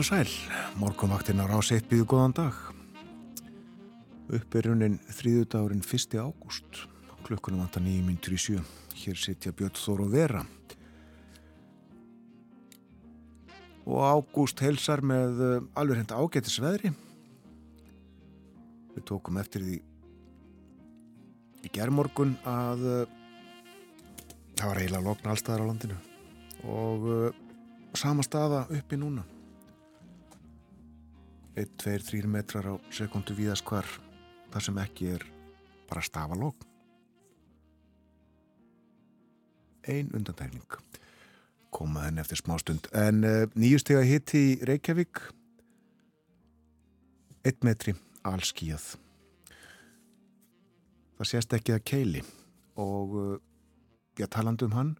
Heil og sæl, morgunvaktin á rási eitt býðu góðan dag. Uppbyrjunin þrýðudagurinn 1. ágúst, klukkunum vantar 9.37. Hér sitja Björn Þór og Vera. Og ágúst heilsar með uh, alveg henda ágættis veðri. Við tókum eftir því í gerðmorgun að uh, það var eiginlega lokn allstaðar á landinu og uh, sama staða uppi núna. 1-2-3 metrar á sekundu víðast hvar það sem ekki er bara stafalók ein undantækning koma henni eftir smá stund en uh, nýjustega hitti í Reykjavík. 1 metri allskíjað það sést ekki að keili. Og uh, ég talandi um hann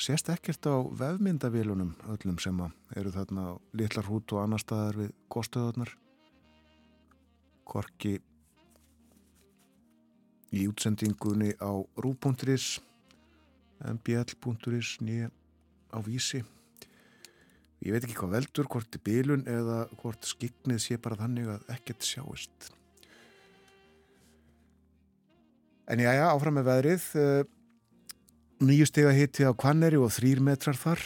sést ekkert á vefmyndavílunum öllum sem eru þarna litlar hút og annar staðar við góðstöðunar Korki í útsendingunni á rú.is mbl.is nýja á vísi. Ég veit ekki hvað veldur hvort er bílun eða hvort skiknið sé bara þannig að ekkert sjáist. En já já áfram með veðrið. Eh, Nýju steg að hitti á Kvanneri og þrýr metrar þar.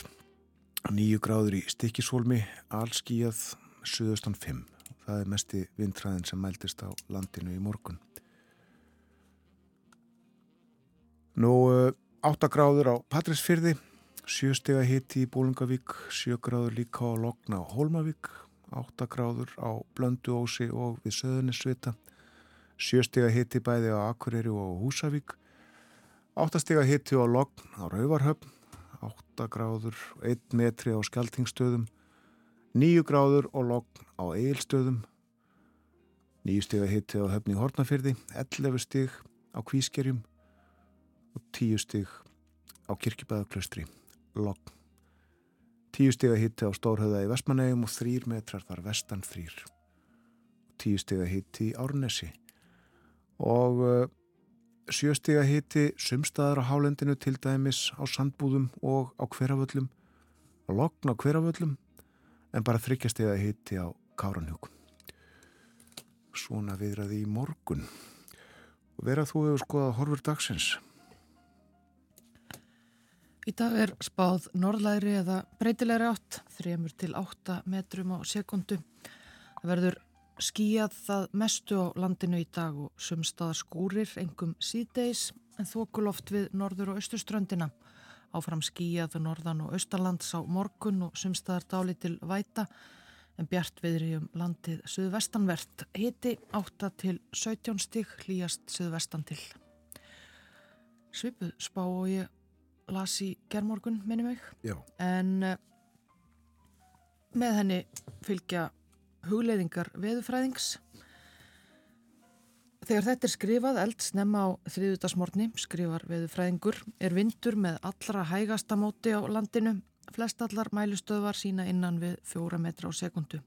Nýju gráður í Stikisólmi, allskíjað, suðustan 5. Það er mesti vindræðin sem mæltist á landinu í morgun. Nú 8 gráður á Patrísfyrði, 7 steg að hitti í Bólungavík, 7 gráður líka á Logna og Hólmavík, 8 gráður á Blönduósi og við Söðunisvita, 7 steg að hitti bæði á Akureyri og Húsavík, Áttastega hitti á logn á Rauvarhöfn, 8 gráður, 1 metri á Skeltingstöðum, 9 gráður og logn á Eilstöðum, 9 stega hitti á höfni Hortnafyrði, 11 stig á Kvískerjum og 10 stig á Kirkibæðaklaustri, logn. 10 stega hitti á Stórhauða í Vestmanægum og 3 metrar þar vestan 3. 10 stega hitti í Árnesi. Og sjöstiga hiti sumstaðar á hálendinu til dæmis á sandbúðum og á hverjaföllum á lokn á hverjaföllum en bara þryggjastega hiti á káranhjókun svona viðraði í morgun. Og verað þú hefur skoðað horfur dagsins? Í dag er spáð norðlæri eða breytilegri átt 3 til 8 metrum á sekundu það verður skíjað það mestu á landinu í dag og sumstaðar skúrir, engum síðdeis en þokuloft við norður og austurströndina. Áfram skíjað norðan og austalands á morgun og sumstaðar dáli til væta en bjart viðri um landið suðvestanvert. Hiti 8 til 17 stík, hlýjast suðvestan til. Svipuð spá og ég las í gerðmorgun, minni mig. Já. En uh, með henni fylgja hugleiðingar veðufræðings. Þegar þetta er skrifað eld snemma á þriðutasmórni, skrifar veðufræðingur, er vindur með allra hægasta móti á landinu. Flest allar mælustöðvar sína innan við fjóra metra á sekundu.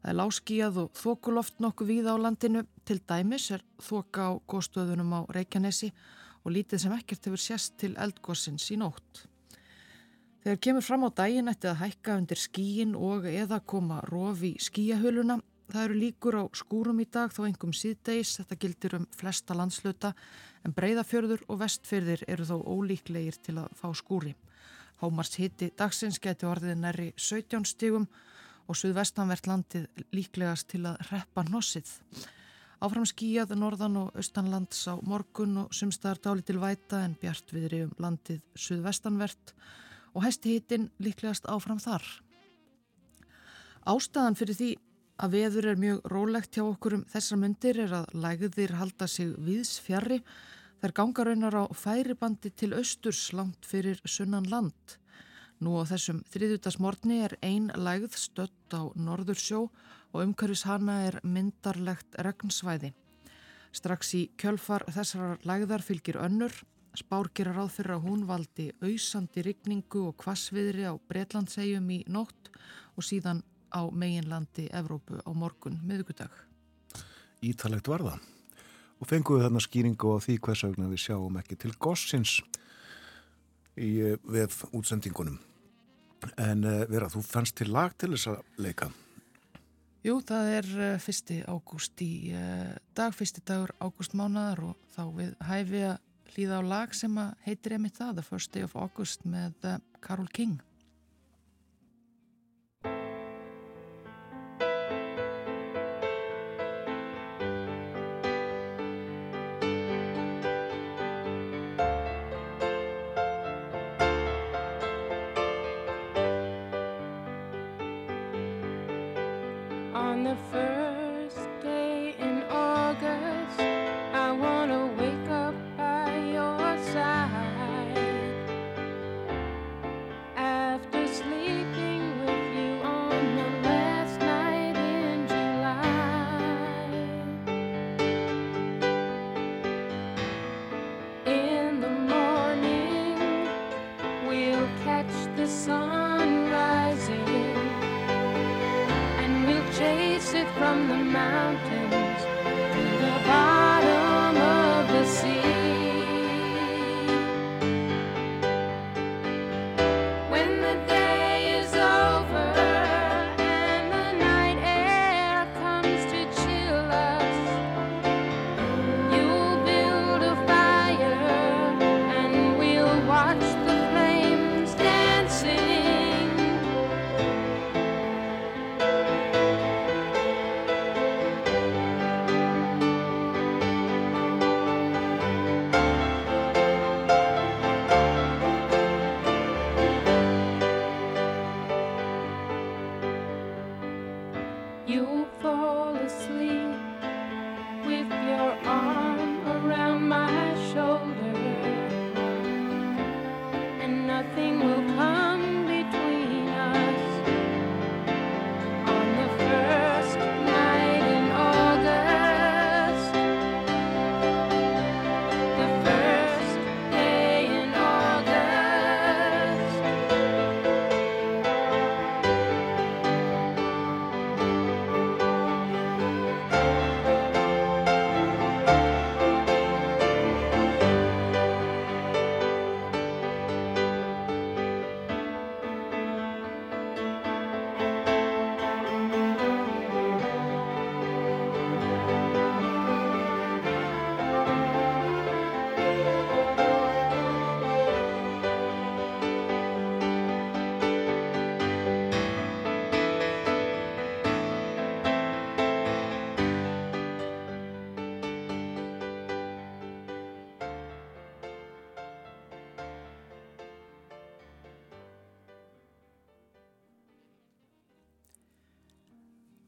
Það er láskíjað og þokuloft nokkuð víða á landinu. Til dæmis er þoka á góðstöðunum á Reykjanesi og lítið sem ekkert hefur sérst til eldgossins í nótt. Þegar kemur fram á daginn ætti að hækka undir skíin og eða koma rofi skíahöluna. Það eru líkur á skúrum í dag þó engum síðdeis. Þetta gildir um flesta landsluta en breyðafjörður og vestfjörðir eru þó ólíklegir til að fá skúri. Hámars hitti dagsins geti orðið næri 17 stígum og suðvestanvert landið líklegast til að reppa hnossið. Áfram skíjað norðan og austanlands á morgun og sumstaðar dáli til væta en bjart viðri um landið suðvestanvert og hæsti hitin líklegast áfram þar. Ástæðan fyrir því að veður er mjög rólegt hjá okkur um þessar myndir er að lægðir halda sig viðs fjarrri þær gangaraunar á færibandi til austurs langt fyrir sunnan land. Nú á þessum þriðutasmortni er ein lægð stött á Norðursjó og umhverfis hana er myndarlegt regnsvæði. Strax í kjölfar þessar lægðar fylgir önnur, spár gera ráð fyrir að hún valdi auðsandi rigningu og kvassviðri á Breitlandsegjum í nótt og síðan á meginlandi Evrópu á morgun miðugudag. Ítalegt var það og fenguðu þarna skýringu á því hvers vegna við sjáum ekki til gossins í eh, veð útsendingunum. En uh, vera, þú fannst til lag til þess að leika? Jú, það er uh, fyrsti ágúst í dag, fyrsti dagur ágúst mánaðar og þá við hæfi að hlýða á lag sem heitir emitt það, The First Day of August með Carole King.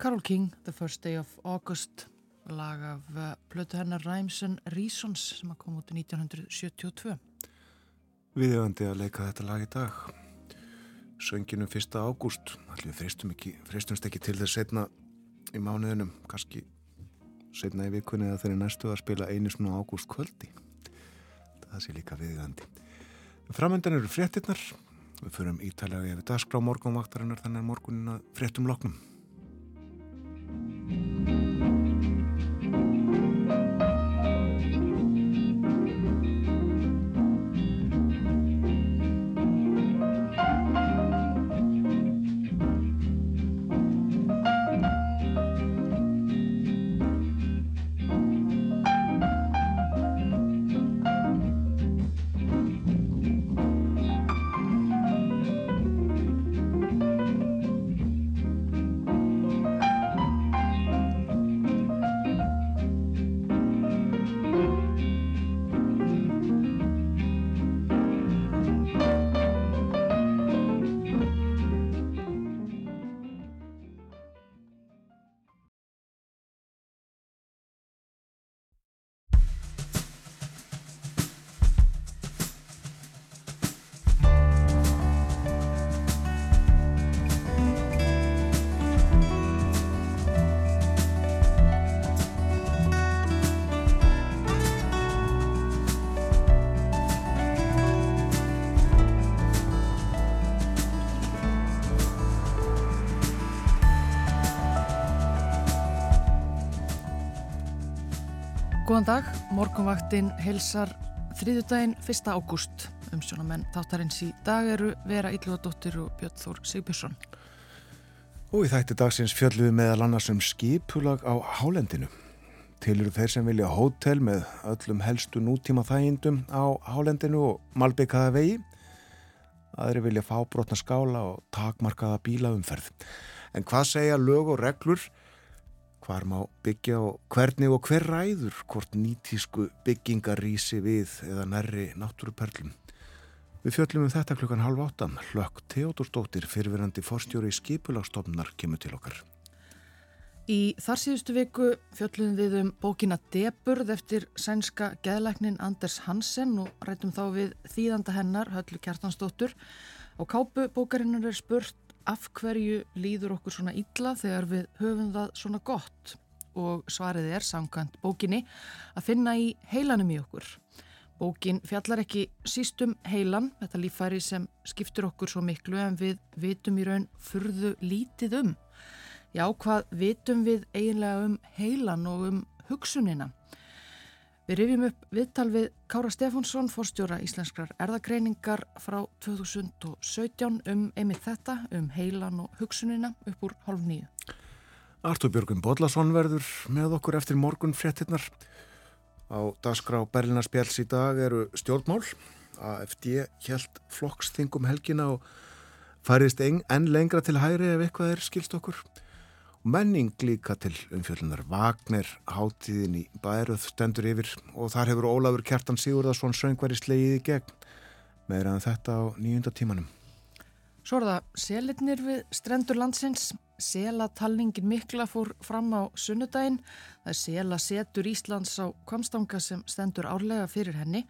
Carole King, The First Day of August lag af uh, plötu hennar Rhymes and Reasons sem kom út í 1972 Viðjöfandi að leika þetta lag í dag. Sönginum 1. ágúst. Allir fristum ekki, til þess setna í mánuðinum. Kannski setna í vikunni eða þeirri næstu að spila einu svona ágúst kvöldi það sé líka viðjöfandi Framöndan eru fréttinnar við förum ítalega yfir dagskrá morgunvaktarinnar þannig að morgunin að fréttum loknum Góðan dag, morgunvaktinn heilsar þriðudaginn 1. ágúst. Umsjónamenn þáttarins í dag eru Vera Ílluðadóttir og Björn Þór Sigbjörnsson. Og í þætti dagsins fjöldluðu meðal annars um skipulag á hálendinu. Til eru þeir sem vilja hótel með öllum helstu nútíma þægindum á hálendinu og malbyggkaða vegi. Aðri vilja fá brotna skála og takmarkaða bílaumferð. En hvað segja lög og reglur hvar má byggja og hvernig og hver ræður hvort nýtísku byggingar rýsi við eða nærri náttúruperlum. Við fjöllum um þetta klukkan halv áttan. Hlökk Teodorsdóttir, fyrirverandi forstjóri í skipulagstofnar, kemur til okkar. Í þar síðustu viku fjöllum við um bókina Deburð eftir sænska geðlæknin Anders Hansen og rætum þá við þýðanda hennar, Höllu Kjartansdóttur. Og kápu bókarinnar er spurt af hverju líður okkur svona illa þegar við höfum það svona gott og svarið er samkvæmt bókinni að finna í heilanum í okkur. Bókin fjallar ekki sístum heilan, þetta lífæri sem skiptur okkur svo miklu en við vitum í raun furðu lítið um. Já, hvað vitum við eiginlega um heilan og um hugsunina? Við rifjum upp viðtal við Kára Stefánsson, forstjóra íslenskrar erðagreiningar frá 2017 um einmitt þetta, um heilan og hugsunina upp úr hálf nýju. Artur Björgun Bodlason verður með okkur eftir morgun fréttinnar. Á dagskrá Berlinarspjáls í dag eru stjórnmál. AFD hjælt flokksþingum helgina og færist enn lengra til hæri ef eitthvað er skilst okkur menning líka til umfjöldunar Vagner hátíðin í bæröð stendur yfir og þar hefur Ólafur Kjartan Sigurðarsson söngvari slegið í gegn meðra en þetta á nýjunda tímanum. Svo er það selitnir við strendur landsins. Selatalningin mikla fór fram á sunnudaginn. Það er sela setur Íslands á kvamstanga sem stendur árlega fyrir henni.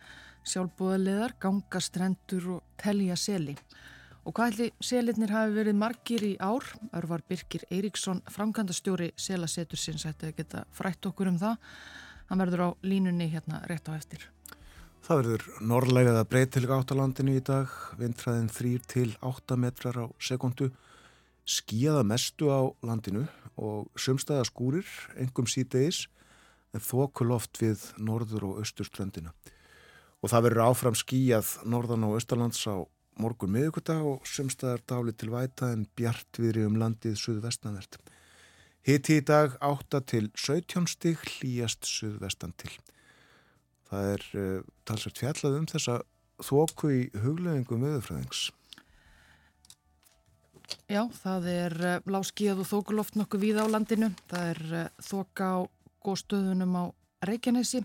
Sjálfbúðaliðar, ganga strendur og telja seli. Og hvað ætli selirnir hafi verið margir í ár? Örvar Birkir Eiríksson, framkvæmdastjóri selasetur sinns, ætti að geta frætt okkur um það. Hann verður á línunni hérna rétt á eftir. Það verður norrlægað að breytilga áttalandinu í dag, vindræðin 3 til 8 metrar á sekundu, skíaða mestu á landinu og sumstaða skúrir, engum síðdeis, en þokuloft við norður og austurströndina. Og það verður áfram skíjað norðan og austalands á morgun miðugudag og sumstaðar dáli til væta en bjart viðri um landið suðvestanvert. Hitti í dag 8 til 17 stig hlýjast suðvestan til. Það er uh, talsvært fjallað um þessa þóku í hugleðingum viðfræðings. Já, það er uh, eh, láskíð og þókuloft nokkuð víð á landinu. Það er uh, þóka á góðstöðunum á Reykjanesi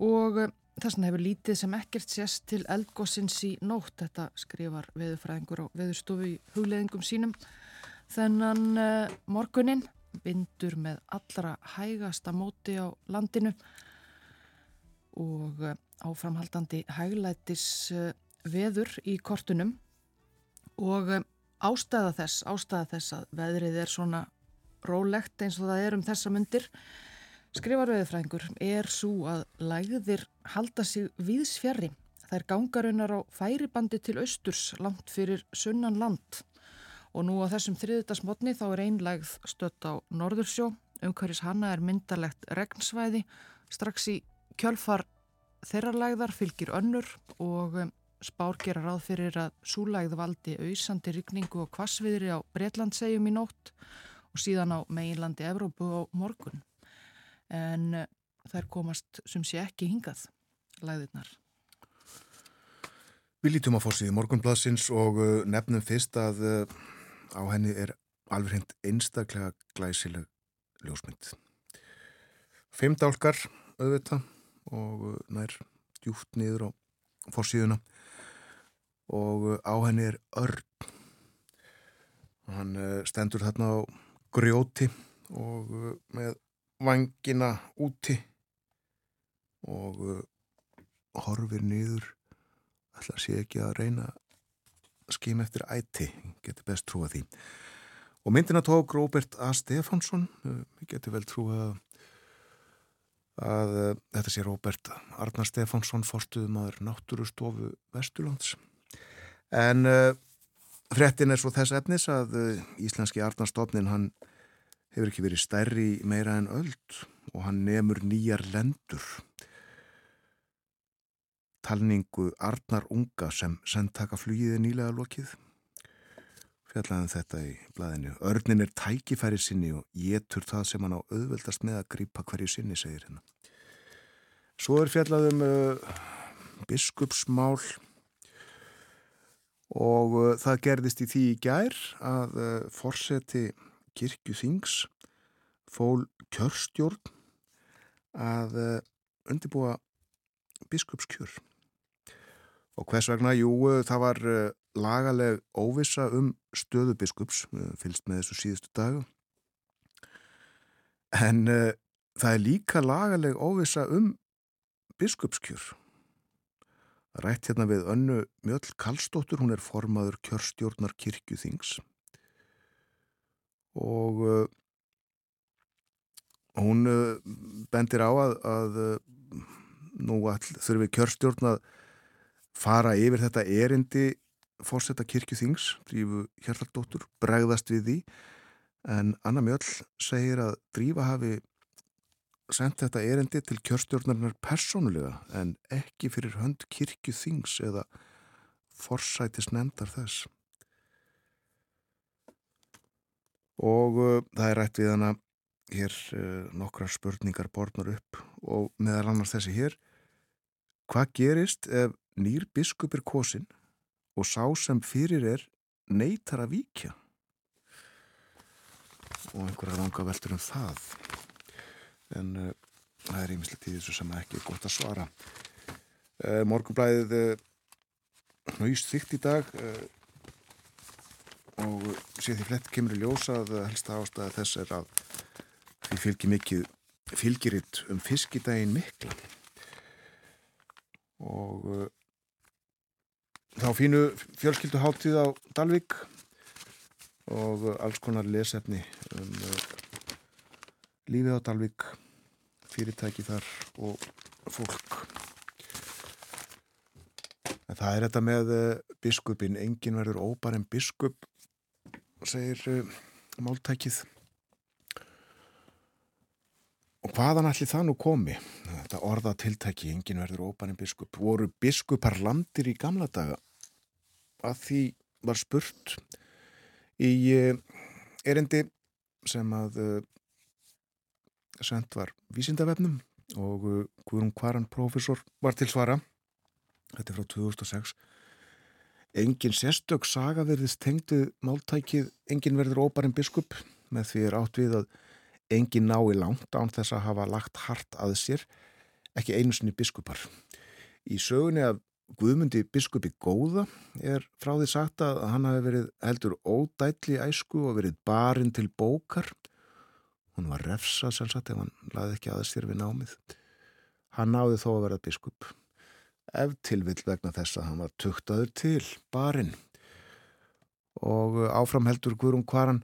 og Þess vegna hefur lítið sem ekkert sést til eldgossins í nótt, þetta skrifar veðurfræðingur á veðurstofu í hugleðingum sínum. Þennan uh, morgunin vindur með allra hægasta móti á landinu og uh, áframhaldandi hæglætis uh, veður í kortunum og ástæða þess, ástæða þess að veðrið er svona rólegt eins og það er um þessa myndir Skrifar veðurfræðingur er svo að lægðir halda sig víðsfjari. Það er gangarunar á færibandi til austurs langt fyrir sunnan land og nú á þessum þriðutasmotni þá er einlægð stött á Norðursjó. Umhverjus hanna er myndalegt regnsvæði. Strax í kjölfar þeirralægðar fylgir önnur og um, spár gera ráð fyrir að súlægð valdi auðsandi rykningu og kvassviðri á Breitlandsegjum í nótt og síðan á meginlandi Evrópu á morgun en eh, þær komast sem sé ekki hingað læðirnar. Við lítum á fórsíði morgunblassins og eh, nefnum fyrst að eh, á henni er alveg hreint einstaklega glæsileg ljósmynd. Fimm dálkar auðvita og nær djúft niður á fórsíðuna og á henni er örn. Hann stendur þarna á grjóti og með vangina úti og uh, horfir niður ætla að sé ekki að reyna að skima eftir æti getur best trúa því og myndina tók Róbert A. Stefánsson við uh, getum vel trúa að, að uh, þetta sé Róbert Arnar Stefánsson fórstuðum aður náttúrustofu Vesturlands en uh, frettin er svo þess efnis að uh, Íslenski Arnarstofnin hann hefur ekki verið stærri meira en öll og hann nefnur nýjar lendur. Talningu Arnar Unga sem sendtaka flugiði nýlega lokið. Fjallaðan um þetta í blæðinu. Örnin er tækifæri sinni og getur það sem hann á auðveldast með að grýpa hverju sinni, segir hérna. Svo er fjallaðum uh, biskupsmál og uh, það gerðist í því í gær að uh, forseti kirkju þings fól kjörstjórn að uh, undibúa biskupskjör. Og hvers vegna, jú, uh, það var uh, lagaleg óvisa um stöðu biskups, fylgst með þessu síðustu dagu en það er líka lagaleg óvisa um biskupskjör. Rætt hérna við önnu Mjöll Kallstóttur, hún er formaður kjörstjórnar kirkjuþings og uh, hún uh, bendir á að, að uh, nú all, þurfi kjörstjórn að fara yfir þetta erindi fórsetta kirkjuþings, Drífu Hjartaldóttur, bregðast við því en Anna Mjöll segir að Drífa hafi sendt þetta erindi til kjörstjórnarinnar personulega en ekki fyrir hönd kirkju þings eða forsætis nefndar þess. Og uh, það er rætt við hana hér uh, nokkra spurningar borðnar upp og meðal annars þessi hér. Hvað gerist ef nýr biskup er kosin og sá sem fyrir er neytar að víkja? Og einhverja langa veldur um það en uh, það er ímislegt í þessu sem ekki er gott að svara uh, Morgunblæðið uh, nýst þygt í dag og sé því flett kemur í ljósa að helsta ástæða þess er að því fylgir mikið fylgiritt um fiskidaginn mikla. Og þá fínu fjölskyldu háttíð á Dalvik og alls konar lesefni um lífið á Dalvik fyrirtæki þar og fólk. En það er þetta með eh, biskupin, engin verður óbar en biskup segir uh, máltækið. Og hvaðan allir það nú komi? Þetta orðatiltæki, engin verður en biskup. Voru biskupar landir í gamla daga? Að því var spurt í uh, erindi sem að uh, sendt var vísindavefnum og Guðrún Kvaran profesor var til svara. Þetta er frá 2006 engin sérstök saga verðist tengdu máltækið engin verður óbarinn biskup með því er átt við að engin nái langt án þess að hafa lagt hart að sér ekki einu sinni biskupar í sögunni af Guðmundi biskupi góða er frá því sagt að hann hafi verið heldur ódætli æsku og verið barinn til bókar Hún var refsað sannsagt ef hann laði ekki aðeins þér við námið. Hann náði þó að vera biskup. Ef tilvill vegna þess að hann var tuktaður til barinn. Og áframheldur Guðrún Kvaran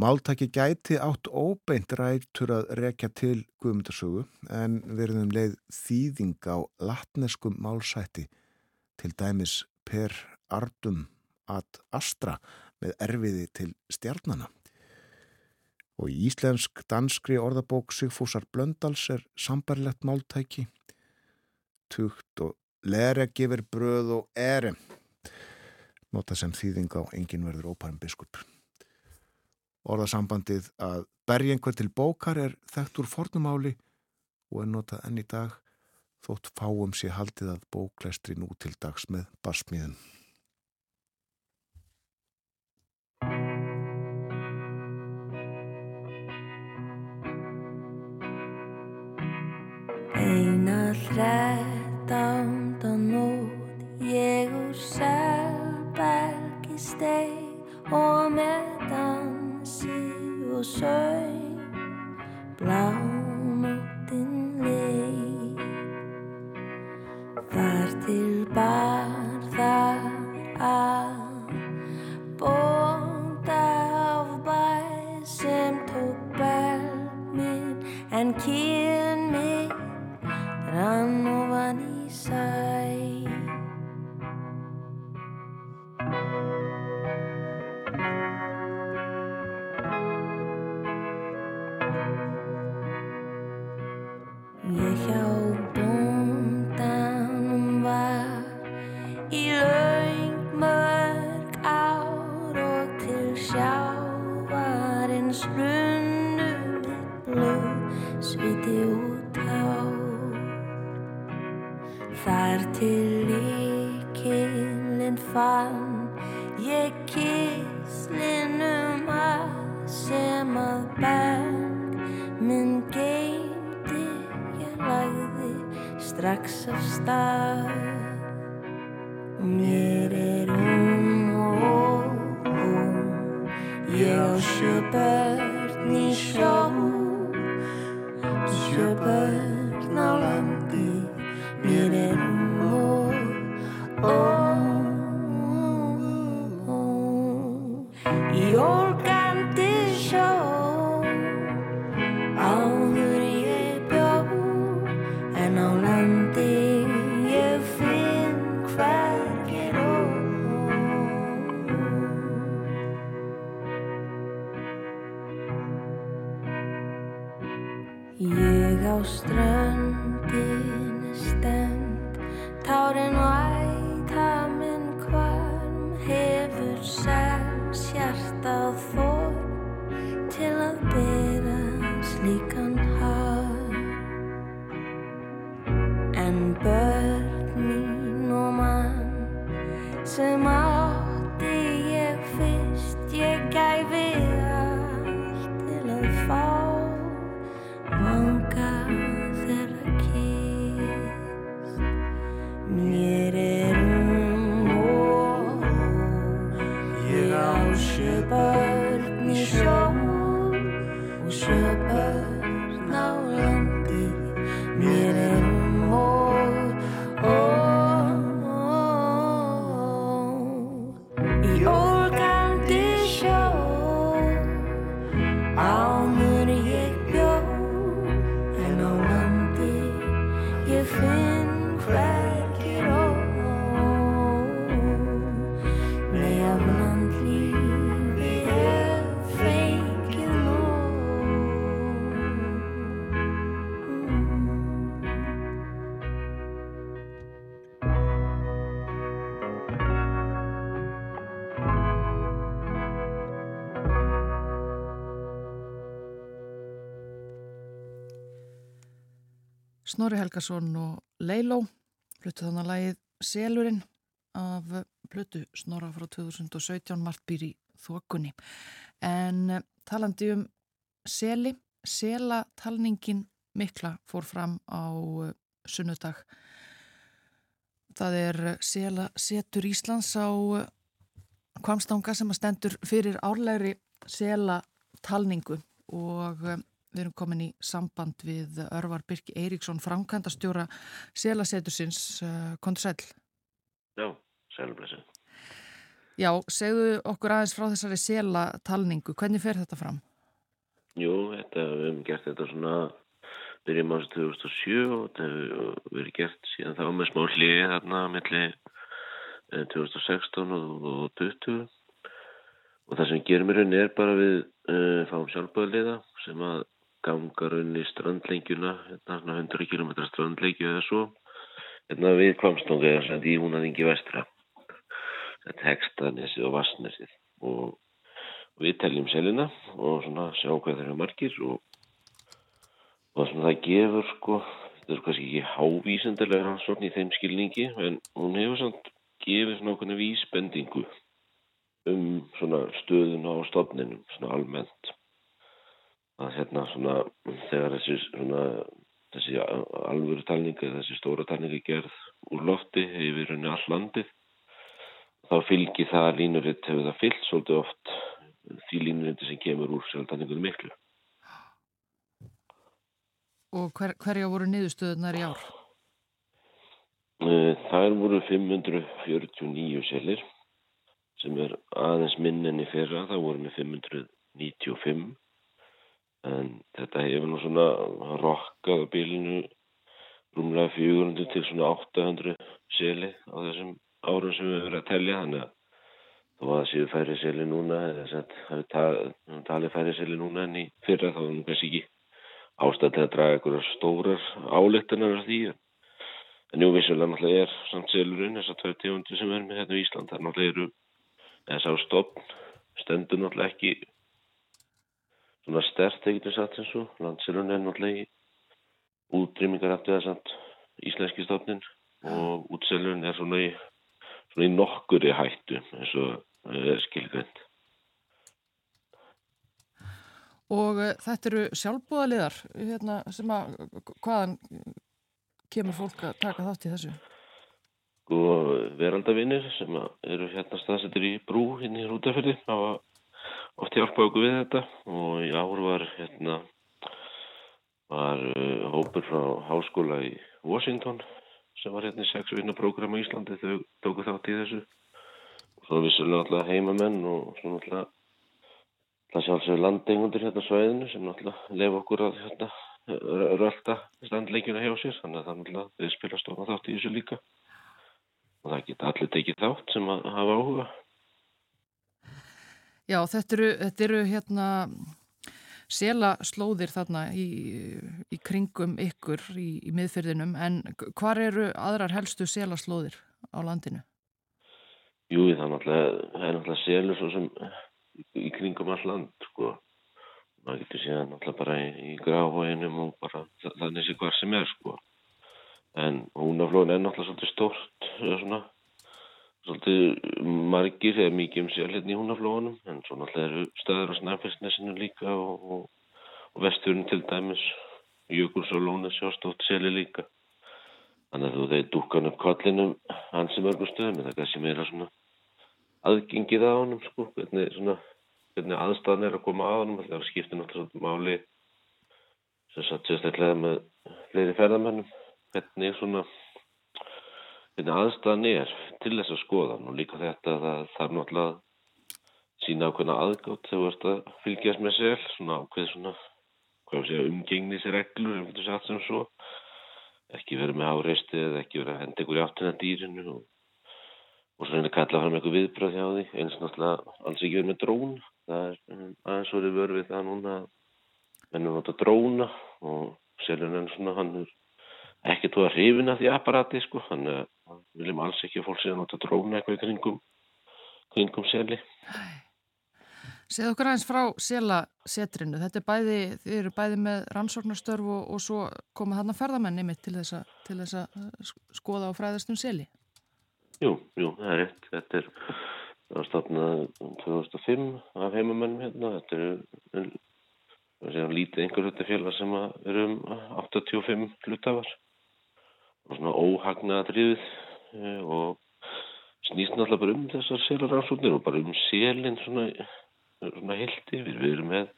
máltaki gæti átt óbeint rættur að rekja til Guðmundarsögu en verðum leið þýðing á latneskum málsætti til dæmis per ardum ad astra með erfiði til stjarnana og í íslensk danskri orðabók Sigfúsar Blöndals er sambarlegt máltæki tugt og lere gefur bröð og ere. Nota sem þýðing á engin verður óparum biskup. Orðasambandið að berja einhver til bókar er þekkt úr fornumáli og er notað enn í dag þótt fáum sér haldið að bóklæstri nú til dags með basmiðum Eina þrettánda og með dansi og sög blámóttin leið. Þar til bar þar að bónda af bæ sem tók belg minn en kýðin Snorri Helgason og Leiló fluttu þannig að lagið Selurinn af plötu Snorra frá 2017 margt býr í þokunni. En eh, talandi um seli, selatalningin mikla fór fram á eh, sunnudag. Það er eh, sela setur Íslands á kvamstanga sem að stendur fyrir árlegri selatalningu og við erum komin í samband við Örvar Birki Eiríksson, framkvæmdastjóra selasetursins, kontur sæl. Já, sælblessu. Já, segðu okkur aðeins frá þessari selatalningu, hvernig fer þetta fram? Jú, þetta, við hefum gert þetta svona byrjum ásins 2007 og þetta hefur verið gert síðan þá með smá hlið þarna melli 2016 og, og 20 og það sem gerum í rauninni er bara við uh, fáum sjálfböðliða sem að ganga rauninni strandlengjuna hérna svona 100 km strandlengju eða svo. Hérna við kvamstónga eða sem í húnaðingi vestra. Þetta hekstanesið og vassnesið og við teljum selina og svona sjá hvað þeir eru margir og, og svona það gefur sko, þetta er kannski ekki hávísendilega rannsókn í þeim skilningi en hún hefur samt gefið svona okkur vísbendingu um svona stöðuna á stofninum svona almennt að hérna svona þegar þessi svona þessi alvöru talninga, þessi stóra talninga gerð úr lofti yfir henni all landið þá fylgir það línuritt hefur það fyllt svolítið oft því línurindi sem kemur úr sjálfdanningunum miklu. Og hver, hverja voru niðurstöðunar í ár? Það voru 549 selir sem er aðeins minn enn í fyrra, það voru með 595 en þetta hefur nú svona rokkað á bílinu rúmlega 400 til svona 800 seli á þessum árum sem við verðum að telja þannig að þó að það séu færri seli núna eða það er talið færri seli núna en í fyrra þá er nú kannski ekki ástæð til að draga einhverjar stórar álíktanar af því en jú vissulega náttúrulega er samt selurinn þessar tvö tíundir sem er með hérna í Ísland það náttúrulega eru þess að stopn stendur náttúrulega ekki svona stert ekkert satt sem svo. Landselun er náttúrulega útrýmingar eftir þess að íslenski stofnin og útselun er svona í, svona í nokkur í hættu eins og er skilgrind. Og uh, þetta eru sjálfbúðaliðar hérna, sem að hvaðan kemur fólk að taka þátt í þessu? Og sko, veraldavinnir sem eru hérna staðsettir í brú hinn í Rútafjörði hafa oft hjálpað okkur við þetta og í ár var hérna var uh, hópur frá háskóla í Washington sem var hérna í sex vinnaprógram á Íslandi. Þau tóku þátt í þessu. Og svo vissulega alltaf heimamenn og svona alltaf Það sjálfsögur landingundir hérna svæðinu sem náttúrulega lefa okkur að hérna, rölda standleikjuna hjá sér. Þannig að það náttúrulega þau spila stóma þátt í þessu líka. Og það geta allir tekið þátt sem að hafa áhuga. Já, þetta eru, þetta eru hérna sela slóðir þarna í, í kringum ykkur í, í miðfyrðinum en hvar eru aðrar helstu sela slóðir á landinu? Jú, það er náttúrulega, náttúrulega selur svo sem í kringum all land sko. Maður getur síðan alltaf bara í, í gráhóinum og bara þannig sé hvað sem er sko. En húnaflóðin er náttúrulega svolítið stort svona svolítið margir eða mikið um sér hérna í húnaflóðunum en svo náttúrulega eru stöður á snæfellsnesinu líka og, og, og vesturinn til dæmis Jökuls og Lóna sjóstótt seli líka. Þannig að þú þeir dúkan upp kollinum hans sem örgur stöðum það kannski meira svona aðgengið á honum sko, hvernig, svona, hvernig aðstæðan er að koma á honum það skiptir náttúrulega máli sem satt sérstaklega með fleiri ferðamennum hvernig svona hvernig aðstæðan er til þess að skoða og líka þetta það þarf náttúrulega sína ákveðna aðgátt þegar þú ert að fylgjast með sér svona ákveð svona um þetta satt sem svo. Ekki verið með áreisti eða ekki verið að henda ykkur í áttina dýrinu og og svo reynir að kalla fram eitthvað viðbröð hjá því. Eins og náttúrulega alls ekki verið með drón. Það er um, aðeins verið verið það núna mennum nota dróna og selur henn svona hann er ekki tóða hrifin að því apparati sko. Hann viljum alls ekki að fólk að nota dróna eitthvað kringum kringum seli Segð okkur aðeins frá selasetrinu þetta er bæði, þið eru bæði með rannsóknarstörf og, og svo koma þarna ferðamenni mitt til þess að skoða á fræðastum seli Jú, jú, það er rétt. Þetta er, stofnað 2005 af heimamennum hérna. Þetta er, það að lítið einhver hlutafélag sem eru um 85 hlutafar. Svona óhagnaða drifið eh, og snýst náttúrulega bara um þessar selaransóknir og bara um selin svona, svona hildi. Við, við erum með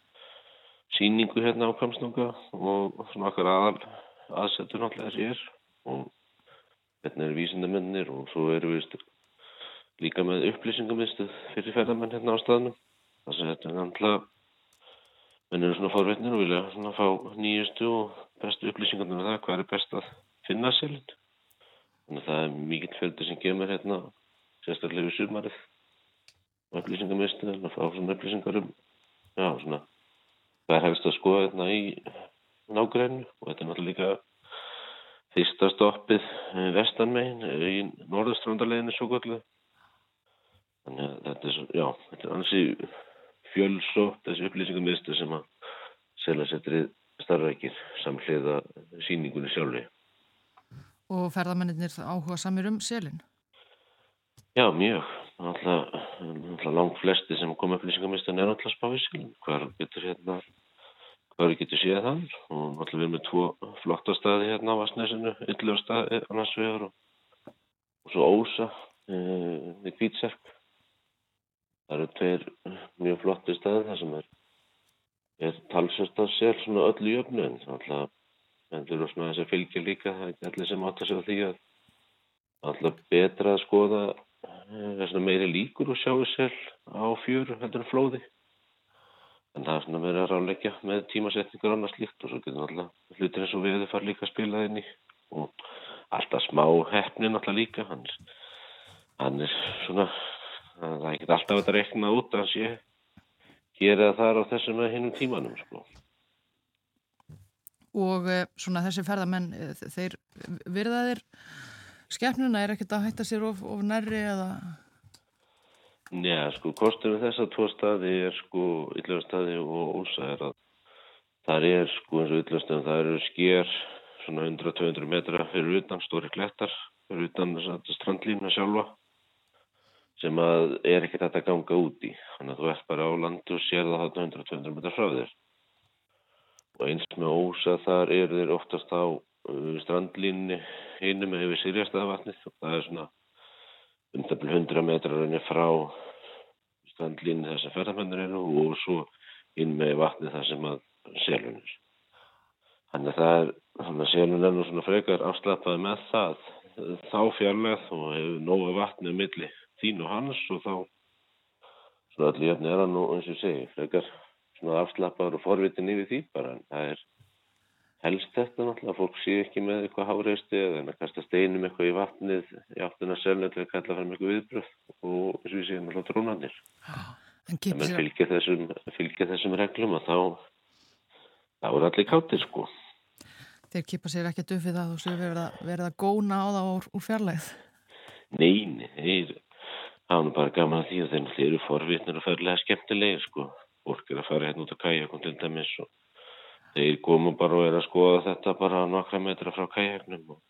síningu hérna á Kamsnanga og svona okkar aðal aðsetur náttúrulega er og hérna eru vísindamennir og svo eru við líka með upplýsingamistuð fyrir ferðamenn hérna á staðnum þess að þetta er náttúrulega menn eru svona fórveitnir og vilja svona fá nýjustu og bestu upplýsingarnir um það hvað er best að finna selin þannig að það er mikill fjöldi sem kemur hérna sérstaklega við sumarið. Upplýsingamistuð að fá svona upplýsingar um já svona hvað er hefist að skoða hérna í nágrænu og þetta er náttúrulega líka fyrsta stoppið eh, vestanmegin eh, í norðustrandarleginu svo gullu þannig að þetta er, já, þetta er ansi fjölsótt þessi upplýsingamistu sem að selasettrið starfækir samhliða síningunni sjálfi Og ferðamennir áhuga samir um selin? Já, mjög. Alltaf langt flesti sem kom upplýsingamistu er alltaf spáið selin. Hver getur hérna hvað við getum séð þann og náttúrulega við erum með tvo flotta staði hérna á Vasnesinu, yllu staði annars vegar og, og svo Ósa e, við Kvítserk það eru tveir mjög flotti staði þar sem er, er talsast að sér svona öllu jöfnu en alltaf en eru svona þess að fylgja líka það allir sem átt að segja því að alltaf betra að skoða e, meiri líkur og sjáu sér á fjöru heldur en flóði en það er svona verið að ráleggja með tímasetningur og annað slíkt og svo getur náttúrulega hlutir eins og við fara líka að spila í og alltaf smá hefni náttúrulega líka hann, hann er svona það er ekki alltaf að rekna út að sé hér eða þar á þessum með hinnum tímanum sko. Og eh, svona þessi ferðamenn eh, þeir virðaðir skefnuna er ekkert að hætta sér of, of nærri eða Njá, sko, kostur við þessa tvo staði er sko, yllega staði og ósa er að það er sko eins og yllastöðum, það eru sker svona 100-200 metra fyrir utan, stóri klettar fyrir utan strandlínu sjálfa sem að er ekkert að ganga út í. Þannig að þú ert bara á landu og sér það þarna 100-200 metra frá þér. Og eins með ósa þar eru þeir oftast á uh, strandlínni einu með hefur sirjastaðavatnið og það er svona 100 metra raunir frá strandlínni þess að ferðarmennir eru og svo inn með vatnið þar sem að selunir. Þannig að það er, þannig að selun er nú svona frekar afslappaði með það þá fjarlæð og hefur nóga vatnið milli þín og hans og þá svona allir jöfn er hann og eins og segi frekar svona afslappaður og forvitin yfir því bara en það er helst þetta náttúrulega, fólk sé ekki með eitthvað háreisti eða en að kasta steinum eitthvað í vatnið í áttina selnöldlega að kalla fram eitthvað viðbröð og eins og við séum alltaf trónanir en sér... fylgja þessum, fylgja þessum reglum og þá þá er allir káttir sko. Þeir kipa sér ekki döfið að þú séu verið að góna á það úr, úr fjarlæð þeir það nú bara gaman að því að þeir eru forvitnir og ferlega skemmtilegir sko fólk er að fara hérna út á kajakon til dæmis og þeir komu bara og er að skoða þetta bara nokkra metra frá kajaknum og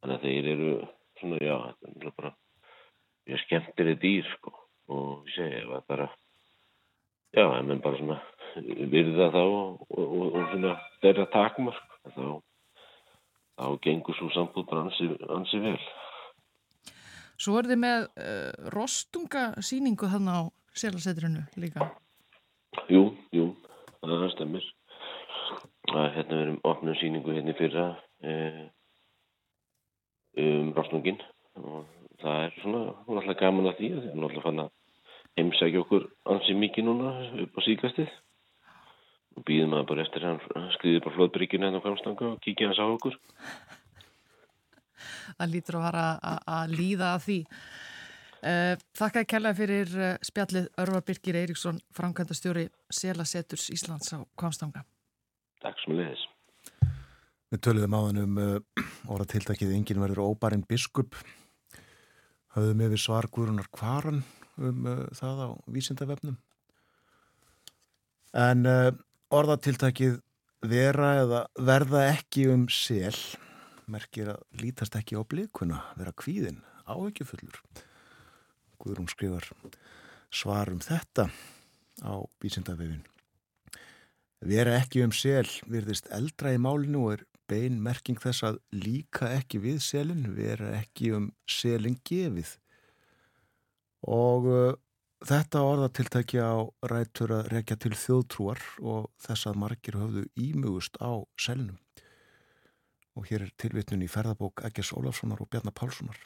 þannig að þeir eru svona já, þetta er bara mjög skemmtileg dýr sko og ég segi að bara já, það er bara svona virða þá og, og, og svona þeirra takmark þá þá gengur svo sambúð bara ansi, ansi vel Svo er þið með uh, rostungasýningu þannig á selasetrinu líka. Jú, jú, það stemmir. Það er hérna við erum opnum síningu hérna fyrra eh, um rostungin og það er svona alltaf gaman að því að það er alltaf fann að heimsækja okkur ansið mikið núna upp á síkastið og býðum að bara eftir hann skriðið bara flóðbryggina hérna á kvamstanga og kíkja hans á okkur það lítur að vara að líða að því. Eh, Þakka að kella fyrir eh, spjallið Örvar Birgir Eiríksson, framkvæmdastjóri Selaseturs Íslands á Kvamstanga. Takk sem leðis. Við töluðum á hann um uh, eh, orðatiltakið Engin verður óbarinn biskup. Hauðum yfir svar Guðrunar Kvaran um uh, það á vísindavefnum. En uh, orðatiltakið vera eða verða ekki um sel merkir að lítast ekki á blikuna, vera kvíðin, áhengjufullur. Guðrún skrifar svar um þetta á vísindavefin. Vera ekki um sel virðist eldra í málinu og er bein merking þess að líka ekki við selin, vera ekki um selin gefið. Og uh, þetta orðatiltækja á rættur að rekja til þjóðtrúar og þess að margir höfðu ímugust á selnum og hér er tilvitnun í ferðabók Egges Ólafssonar og Bjarnar Pálssonar.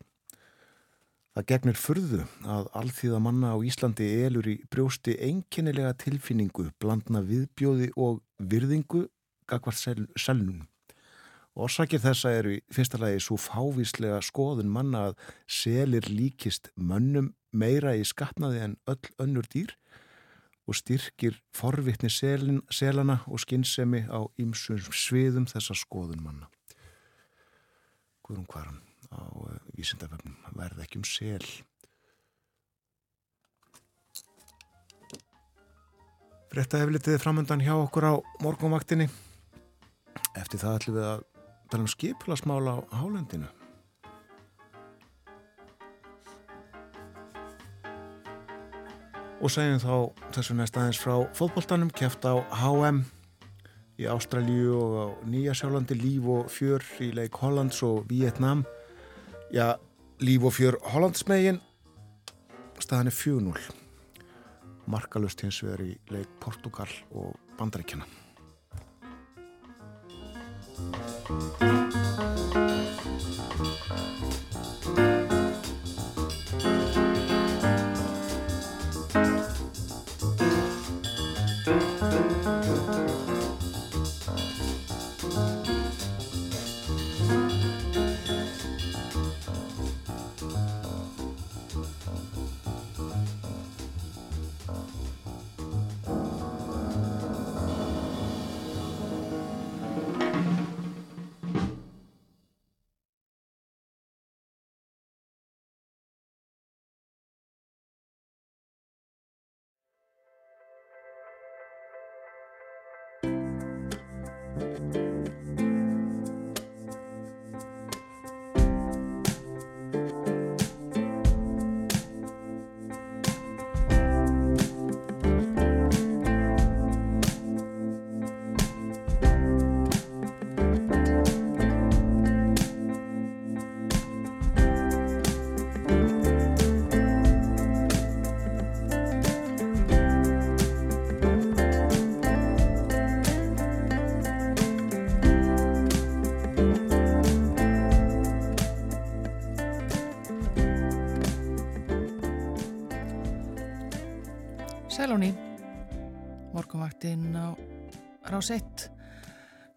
Það gegnir furðu að alþýða manna á Íslandi elur í brjósti einkennilega tilfinningu blandna viðbjóði og virðingu gagvart sel selnun. Orsakir þessa eru í fyrsta lagi svo fávíslega skoðun manna að selir líkist mönnum meira í skatnaði en öll önnur dýr og styrkir forvittni selin, selana og skinnsemi á ýmsum sviðum þessa skoðun manna. Guðrún Kvaran á eh, vísindaföfnum verð ekki um sel. Fretta heflitiði framöndan hjá okkur á morgunvaktinni. Eftir það ætlum við að tala um skiplasmála á hálendinu. Og segjum þá þessu næst aðeins frá fótbolltanum kæft á HM í Ástralju og á Nýjasjálandi líf og fjör í leik Hollands og Vietnam já, líf og fjör Hollandsmegin staðan er 4-0 markalust hins vegar í leik Portugal og Bandaríkjana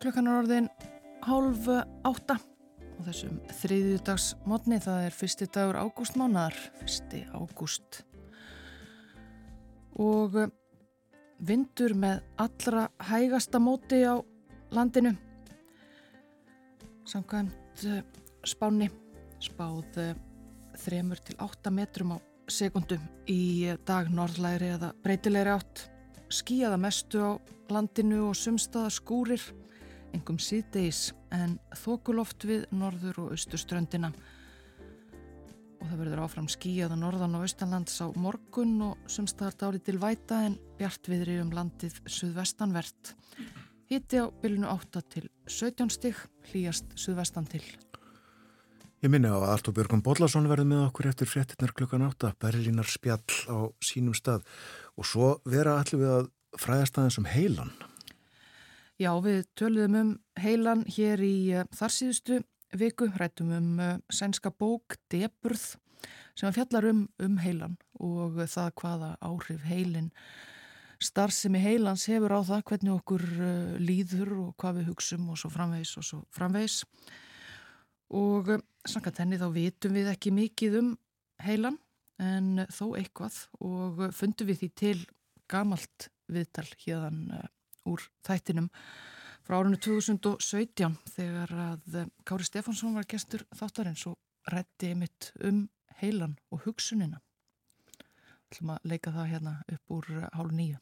klukkan er orðin hálf átta og þessum þriðjudags mótni, það er fyrsti dagur ágústmánaðar, fyrsti ágúst. Og eh, vindur með allra hægasta móti á landinu, samkvæmt eh, spáni, spáð eh, þremur til átta metrum á sekundum í dag norðlæri eða breytilegri átt. Skíaða mestu á landinu og sumstaða skúrir, engum síðdeis en þokuloft við norður og austurströndina. Og það verður áfram skíaða norðan og austanlands á morgun og sumstaðar dáli til væta en bjartviðri um landið suðvestanvert. Hitti á bylunu 8 til 17 stig, hlýjast suðvestan til. Ég minni á að Artur Björgum Bodlason verði með okkur eftir fréttinnar klukkan átta, Berlínar spjall á sínum stað og svo vera allir við að fræðast aðeins um heilan. Já, við töluðum um heilan hér í uh, þarsíðustu viku, rættum um uh, sænska bók Deburð sem fjallar um, um heilan og það hvaða áhrif heilin starfsemi heilans hefur á það hvernig okkur líður og hvað við hugsum og svo framvegs og svo framvegs og samkvæmt henni þá vitum við ekki mikið um heilan en þó eitthvað og fundum við því til gamalt viðtal hérðan uh, úr þættinum frá árunnu 2017 þegar að uh, Kári Stefánsson var gestur þáttarins og rætti mitt um heilan og hugsunina. Það ætlum að leika það hérna upp úr uh, hálf nýju.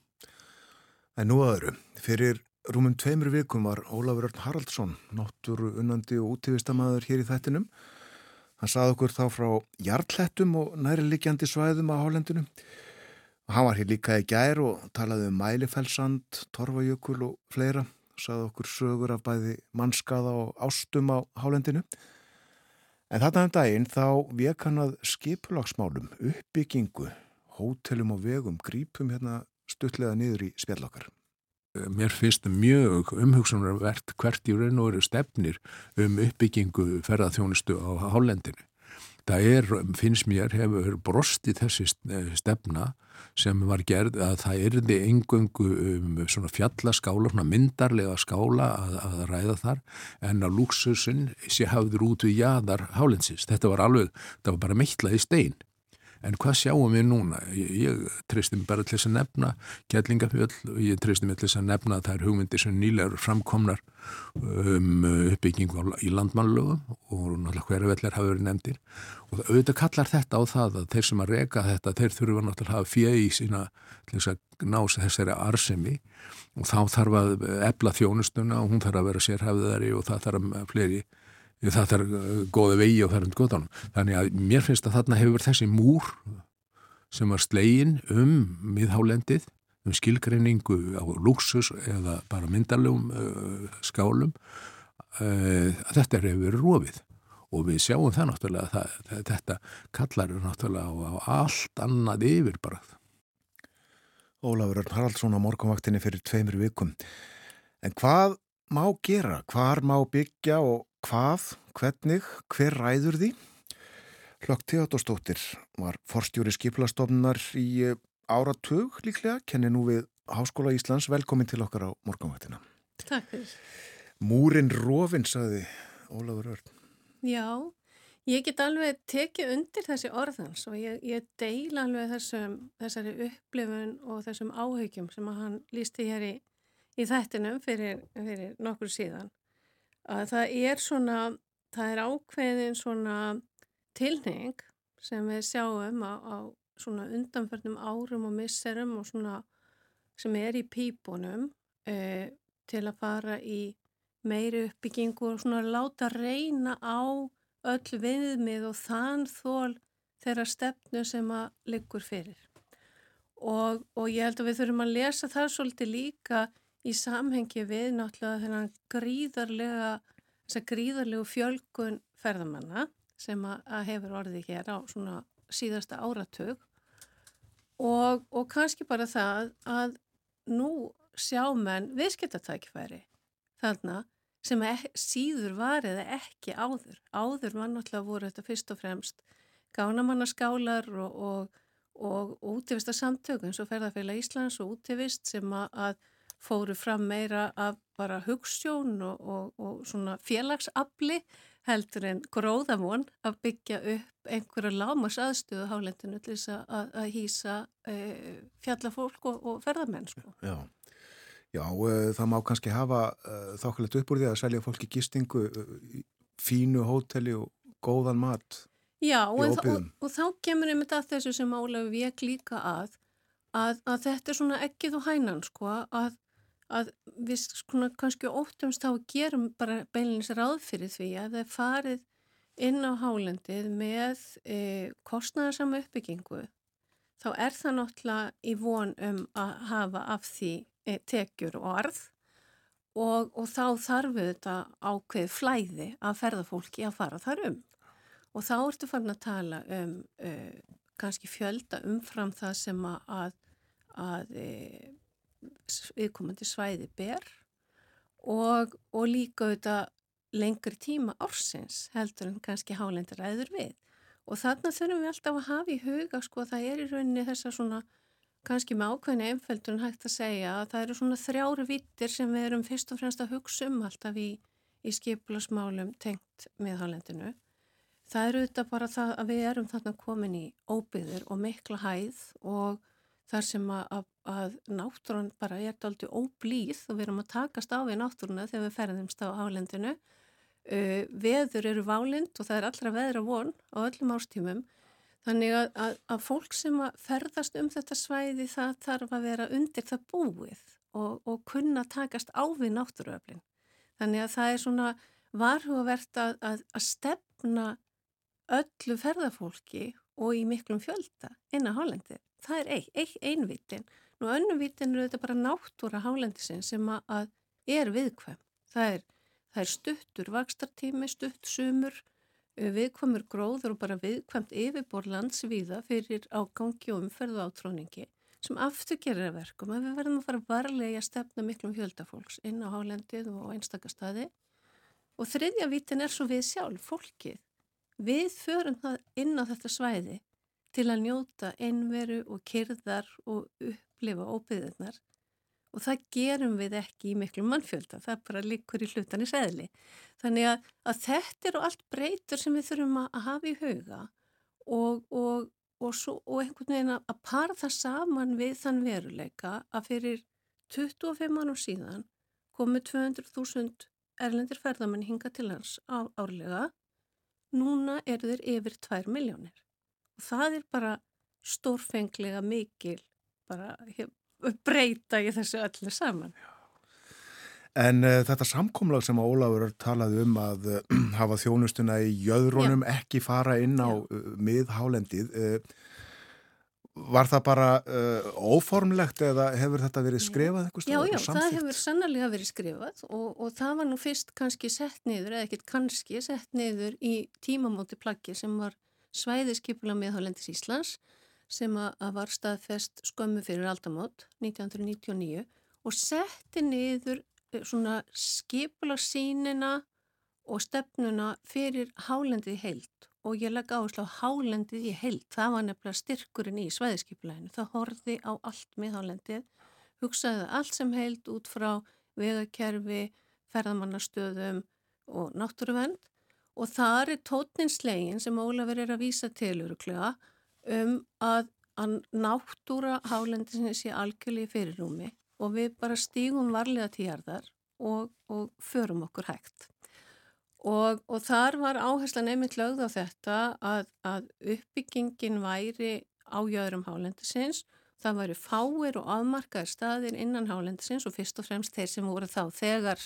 En nú aðru, fyrir rúmum tveimur vikum var Ólafur Örn Haraldsson, náttúru unnandi og útífistamæður hér í þættinum. Hann saði okkur þá frá jarlættum og næri likjandi svæðum á hálendinu. Hann var hér líka í gær og talaði um mælifelsand, torfajökul og fleira. Saði okkur sögur af bæði mannskaða og ástum á hálendinu. En þarna um daginn þá vek hann að skipulagsmálum, uppbyggingu, hótelum og vegum, grípum hérna stuttlega niður í spjallokkar mér finnst mjög umhugsunarvert hvert í raun og veru stefnir um uppbyggingu ferðarþjónustu á hálendinu. Það er, finnst mér, hefur brostið þessi stefna sem var gerð að það erði engöngu um svona fjallaskála, svona myndarlega skála að, að ræða þar en að luxusun sé hafður út við jæðar hálensins. Þetta var alveg, það var bara meittlaði stein. En hvað sjáum við núna? Ég, ég treysti mig bara til þess að nefna Gjellingafjöld og ég treysti mig til þess að nefna að það er hugmyndir sem nýlegar framkomnar um uppbyggingu í landmannlögum og náttúrulega hverja vellar hafa verið nefndir og auðvitað kallar þetta á það að þeir sem að reyka þetta, þeir þurfa náttúrulega að hafa fjegi í sína til þess að nása þessari arsemi og þá þarf að ebla þjónustuna og hún þarf að vera sérhæfðari og það þarf að fleiri það er uh, góða vegi og það er um gotanum. Þannig að mér finnst að þarna hefur þessi múr sem var slegin um miðhálendið, um skilgreiningu á luxus eða bara myndalum uh, skálum, uh, þetta hefur verið rofið og við sjáum það náttúrulega það, þetta kallar náttúrulega á, á allt annað yfirbarað. Ólafur Örn Haraldsson á morgunvaktinni fyrir tveimur vikum. En hvað má gera? Hvar má byggja og hvað, hvernig, hver ræður því? Hlökk Teodóstóttir var forstjóri skiplastofnar í eh, áratug líklega, kenni nú við Háskóla Íslands. Velkomin til okkar á morgunvættina. Takk fyrir. Múrin Rófin, saði Ólafur Örn. Já, ég get alveg tekið undir þessi orðans og ég, ég deila alveg þessum, þessari upplifun og þessum áhaugjum sem að hann lísti hér í, í þættinum fyrir, fyrir nokkur síðan að það er svona, það er ákveðin svona tilning sem við sjáum á, á svona undanförnum árum og misserum og svona sem er í pípunum e, til að fara í meiri uppbyggingu og svona láta reyna á öll viðmið og þann þól þeirra stefnu sem að liggur fyrir. Og, og ég held að við þurfum að lesa það svolítið líka í samhengi við náttúrulega þennan gríðarlega, þessa gríðarlegu fjölgun ferðamanna sem að, að hefur orðið hér á svona síðasta áratug og, og kannski bara það að nú sjá menn viðskiptatækifæri þarna sem ek, síður var eða ekki áður. Áður var náttúrulega voru þetta fyrst og fremst gánamannaskálar og, og, og útivista samtökun, svo ferðarfélag Íslands og útivist sem að fóru fram meira af bara hugssjón og, og svona félagsabli heldur en gróðamón að byggja upp einhverja lámas aðstöðu hálendinu til þess að, að hýsa e, fjallafólk og ferðarmenn. Sko. Já. Já, uh, það má kannski hafa uh, þokkulegt upp úr því að selja fólki gistingu, uh, fínu hóteli og góðan mat Já, í óbyðum. Og, og þá kemur einmitt að þessu sem Ólafur vek líka að, að, að þetta er svona ekkið og hænan sko að, að við svona kannski óttumst þá gerum bara beinleins ráð fyrir því að það er farið inn á hálendið með e, kostnæðarsama uppbyggingu þá er það náttúrulega í von um að hafa af því E, tekjur og arð og, og þá þarf þetta ákveð flæði að ferðarfólki að fara þar um. Og þá ertu farin að tala um uh, kannski fjölda umfram það sem að, að uh, viðkomandi svæði ber og, og líka þetta lengri tíma ársins heldur en kannski hálendur æður við og þarna þurfum við alltaf að hafa í huga sko að það er í rauninni þessa svona kannski með ákveðinu einföldur en hægt að segja að það eru svona þrjáru vittir sem við erum fyrst og fremst að hugsa um alltaf í, í skipilasmálum tengt meðhálendinu. Það eru þetta bara það að við erum þarna komin í óbyður og mikla hæð og þar sem að, að, náttúrun bara er aldrei óblíð og við erum að takast á við náttúruna þegar við ferðumst á hálendinu. Uh, veður eru válind og það er allra veðra von á öllum ástímum Þannig að, að, að fólk sem að ferðast um þetta svæði það þarf að vera undir það búið og, og kunna takast á við náttúruöflin. Þannig að það er svona varhugavert að, að stefna öllu ferðarfólki og í miklum fjölda inn á hálendi. Það er ein, ein, einvitin. Nú önnumvitin eru þetta bara náttúra hálendisin sem að er viðkvæm. Það er, það er stuttur vakstartími, stutt sumur viðkvæmur gróður og bara viðkvæmt yfirbor landsvíða fyrir ágangi og umferðu átróningi sem aftur gerir að verkum að við verðum að fara varlega að stefna miklum hjöldafólks inn á hálendið og einstakastadi og þriðja vítin er svo við sjálf, fólkið. Við förum það inn á þetta svæði til að njóta einveru og kyrðar og upplifa óbyðunar og það gerum við ekki í miklu mannfjölda, það bara líkur í hlutan í segli. Þannig að, að þetta eru allt breytur sem við þurfum að hafa í huga og, og, og, svo, og einhvern veginn að para það saman við þann veruleika að fyrir 25 árum síðan komu 200.000 erlendir ferðamenn hinga til hans á, árlega, núna eru þeir yfir 2 miljónir og það er bara stórfenglega mikil bara breyta í þessu öllu saman. En uh, þetta samkomlag sem Ólafur talaði um að uh, hafa þjónustuna í jöðrónum Já. ekki fara inn á uh, miðhálendið, var það bara óformlegt eða hefur þetta verið skrifað? Já, já, það hefur sannarlega verið skrifað og, og það var nú fyrst kannski sett niður, eða ekkert kannski sett niður í tímamóti plaggi sem var svæðiskipula miðhálendis Íslands sem að var staðfest skömmu fyrir aldamót 1999 og setti niður eh, svona skipularsýnina og stefnuna fyrir hálendið heilt og ég legg áherslu á hálendið í heilt. Það var nefnilega styrkurinn í svæðiskipulæðinu. Það horfi á allt með hálendið, hugsaði allt sem heilt út frá vegakerfi, ferðamannastöðum og náttúruvend og það er tótninslegin sem Ólafur er að vísa til öruglega um að, að náttúra hálendin sé algjörlega í fyrirrúmi og við bara stígum varlega tíjarðar og, og förum okkur hægt. Og, og þar var áherslan einmitt lögð á þetta að, að uppbyggingin væri á jöðrum hálendisins, það væri fáir og afmarkaðir staðir innan hálendisins og fyrst og fremst þeir sem voru þá þegar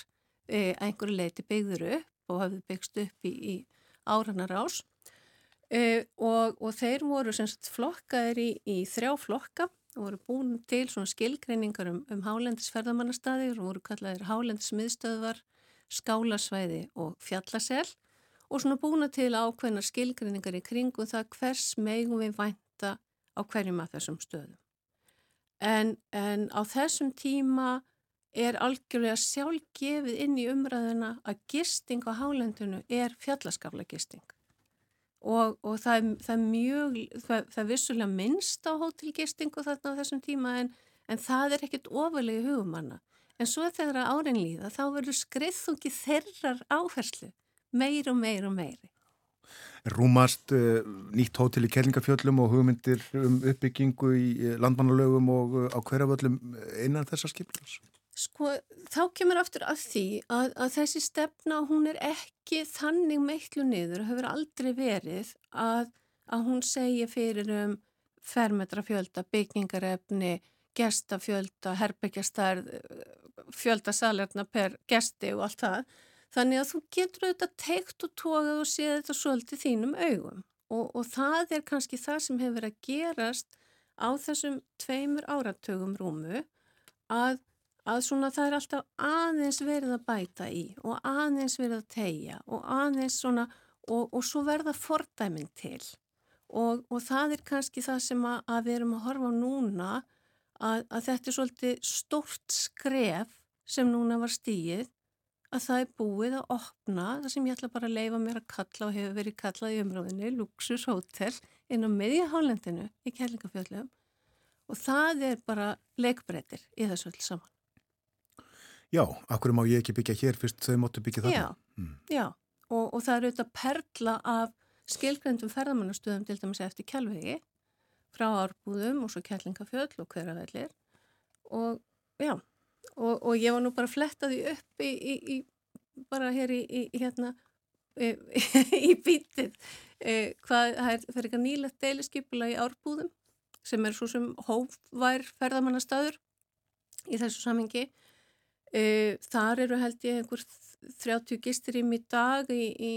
e, einhverju leiti byggður upp og hafði byggst upp í, í áranar ás e, og, og þeir voru semst flokkaðir í, í þrjá flokka og voru búin til skilgreiningar um, um hálendisferðamannastæðir og voru kallaðir hálendismiðstöðvar, skálasvæði og fjallasel og svona búin til ákveðnar skilgreiningar í kringum það hvers megum við vænta á hverjum af þessum stöðum. En, en á þessum tíma er algjörlega sjálf gefið inn í umræðuna að gisting á hálendinu er fjallaskafla gisting og, og það, er, það er mjög, það, það er vissulega minnst á hótelgistingu þarna á þessum tíma en, en það er ekkert ofalegi hugumanna. En svo þegar árin líða þá verður skriðþungi þerrar áherslu meir og meir og meiri. Rúmast uh, nýtt hótel í Kellingafjöllum og hugmyndir um uppbyggingu í landmannalögum og uh, á hverjaföllum innan þessar skiplas? Sko, þá kemur aftur að því að, að þessi stefna, hún er ekki þannig meitlu niður, hefur aldrei verið að, að hún segja fyrir um fermetrafjölda, byggingarefni, gestafjölda, herbyggjastarð, fjöldasalerna per gesti og allt það. Þannig að þú getur auðvitað teikt og tókað og séð þetta svolítið þínum augum og, og það er kannski það sem hefur að gerast á þessum tveimur áratögum rúmu að að svona það er alltaf aðeins verið að bæta í og aðeins verið að tegja og aðeins svona og, og svo verða fordæminn til og, og það er kannski það sem að, að við erum að horfa á núna að, að þetta er svolítið stort skref sem núna var stíið að það er búið að opna það sem ég ætla bara að leifa mér að kalla og hefur verið kallað í umröðinu, Luxus Hotel inn á miðjahálendinu í Kjellingafjöldum og það er bara leikbreytir í þessu öll saman. Já, akkur má ég ekki byggja hér fyrst þau móttu byggja þarna? Já, mm. já. Og, og það eru auðvitað perla af skilgrendum ferðamannastöðum til dæmis eftir kjálfegi frá árbúðum og svo kjallingafjöld og hveravellir og já, og, og ég var nú bara flettaði upp í, í, í bara hér í, í hérna í bítið hvað, það er fyrir eitthvað nýlegt deiliskypula í árbúðum sem er svo sem hófvær ferðamannastöður í þessu samengi þar eru held ég einhver 30 gistirím í dag í, í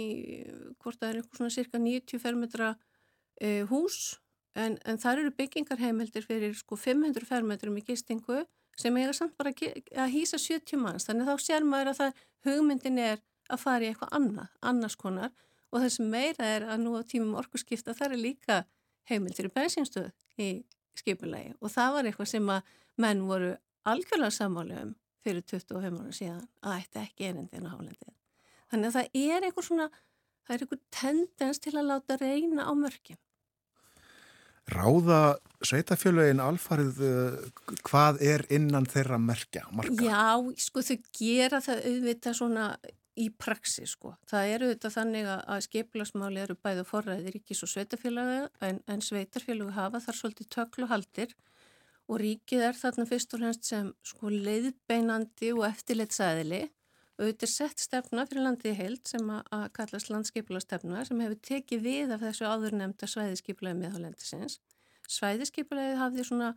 hvort það er einhver svona cirka 90 fermetra uh, hús. En, en þar eru byggingarheimildir fyrir sko 500 fermetrum í gistingu sem eiga samt bara að hýsa 70 manns. Þannig þá sér maður að það hugmyndin er að fara í eitthvað annað, annars konar. Og það sem meira er að nú á tímum orkusskipta þar er líka heimildir í bensinstöð í skipulegi og það var eitthvað sem að menn voru algjörlega sammálu um fyrir 25 ára síðan að ætti ekki einindin á hálendið. Þannig að það er einhver svona, það er einhver tendens til að láta reyna á mörgjum. Ráða sveitafjölögin alfarið uh, hvað er innan þeirra merkja? Marka? Já, sko þau gera það auðvitað svona í praksi sko. Það eru auðvitað þannig að skeipilagsmáli eru bæðu forræðir ríkis og sveitafjölögu en, en sveitarfjölögu hafa þar svolítið töklu haldir og ríkið er þarna fyrst og hljóðast sem sko leiðbeinandi og eftirleitsaðili auðvitað sett stefna fyrir landið heilt sem að kallast landskipulastefna sem hefur tekið við af þessu áðurnemnda svæðiskipulaði miðhálendisins. Svæðiskipulaði hafði svona,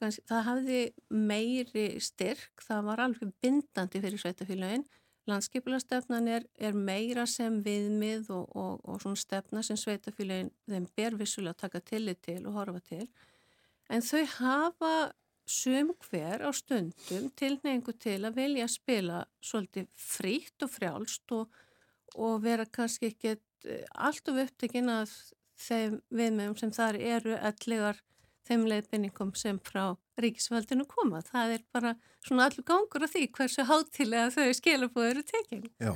það hafði meiri styrk, það var alveg bindandi fyrir sveitafélagin. Landskipulastefnan er, er meira sem viðmið og, og, og svona stefna sem sveitafélagin þeim ber vissulega að taka tillit til og horfa til en þau hafa sum hver á stundum tilneingu til að velja að spila svolítið frítt og frjálst og, og vera kannski ekkert eh, allt of upptekinn að þeim viðmjögum sem þar eru allir þeim leiðbenningum sem frá ríkisvaldinu koma. Það er bara svona allur gangur af því hversu hátilega þau skilabóð eru tekinn. Já,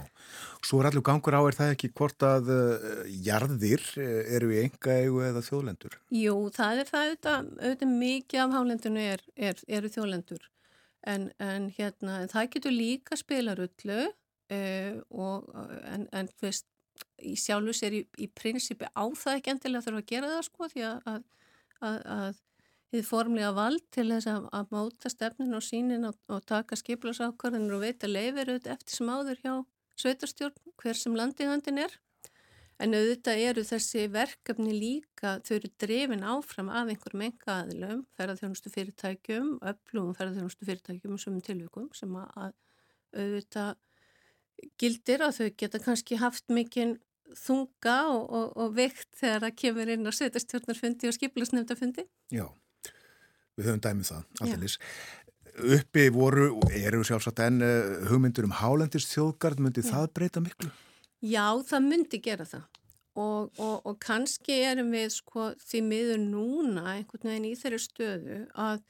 svo er allur gangur á, er það ekki hvort að uh, jarðir eh, eru í enga eigu eða þjóðlendur? Jú, það er það auðvitað, auðvitað mikið af hálendinu er, er, eru þjóðlendur en, en hérna, en það getur líka spilarullu uh, eh, og en, en veist, í sjálfus er í, í prinsipi á það ekki endilega þurfa að gera það sko því að, að þið formlega vald til þess að, að móta stefnin og sínin og, og taka skiplasákvarðinir og veita auðvitað eftir sem áður hjá sveitarstjórn hver sem landiðandin er. En auðvitað eru þessi verkefni líka, þau eru drefin áfram af einhverjum enga aðilum, ferðarþjónustu fyrirtækjum, öflugum ferðarþjónustu fyrirtækjum og svömmun tilvíkum sem að auðvitað gildir að þau geta kannski haft mikinn þunga og, og, og vikt þegar það kemur inn á setjastjórnarfundi og skiplusnefndafundi. Já, við höfum dæmið það, alldeles. Uppi voru, eru sjálfsagt enn uh, hugmyndur um hálendist þjóðgard, myndi Já. það breyta miklu? Já, það myndi gera það og, og, og kannski erum við sko því miður núna einhvern veginn í þeirri stöðu að,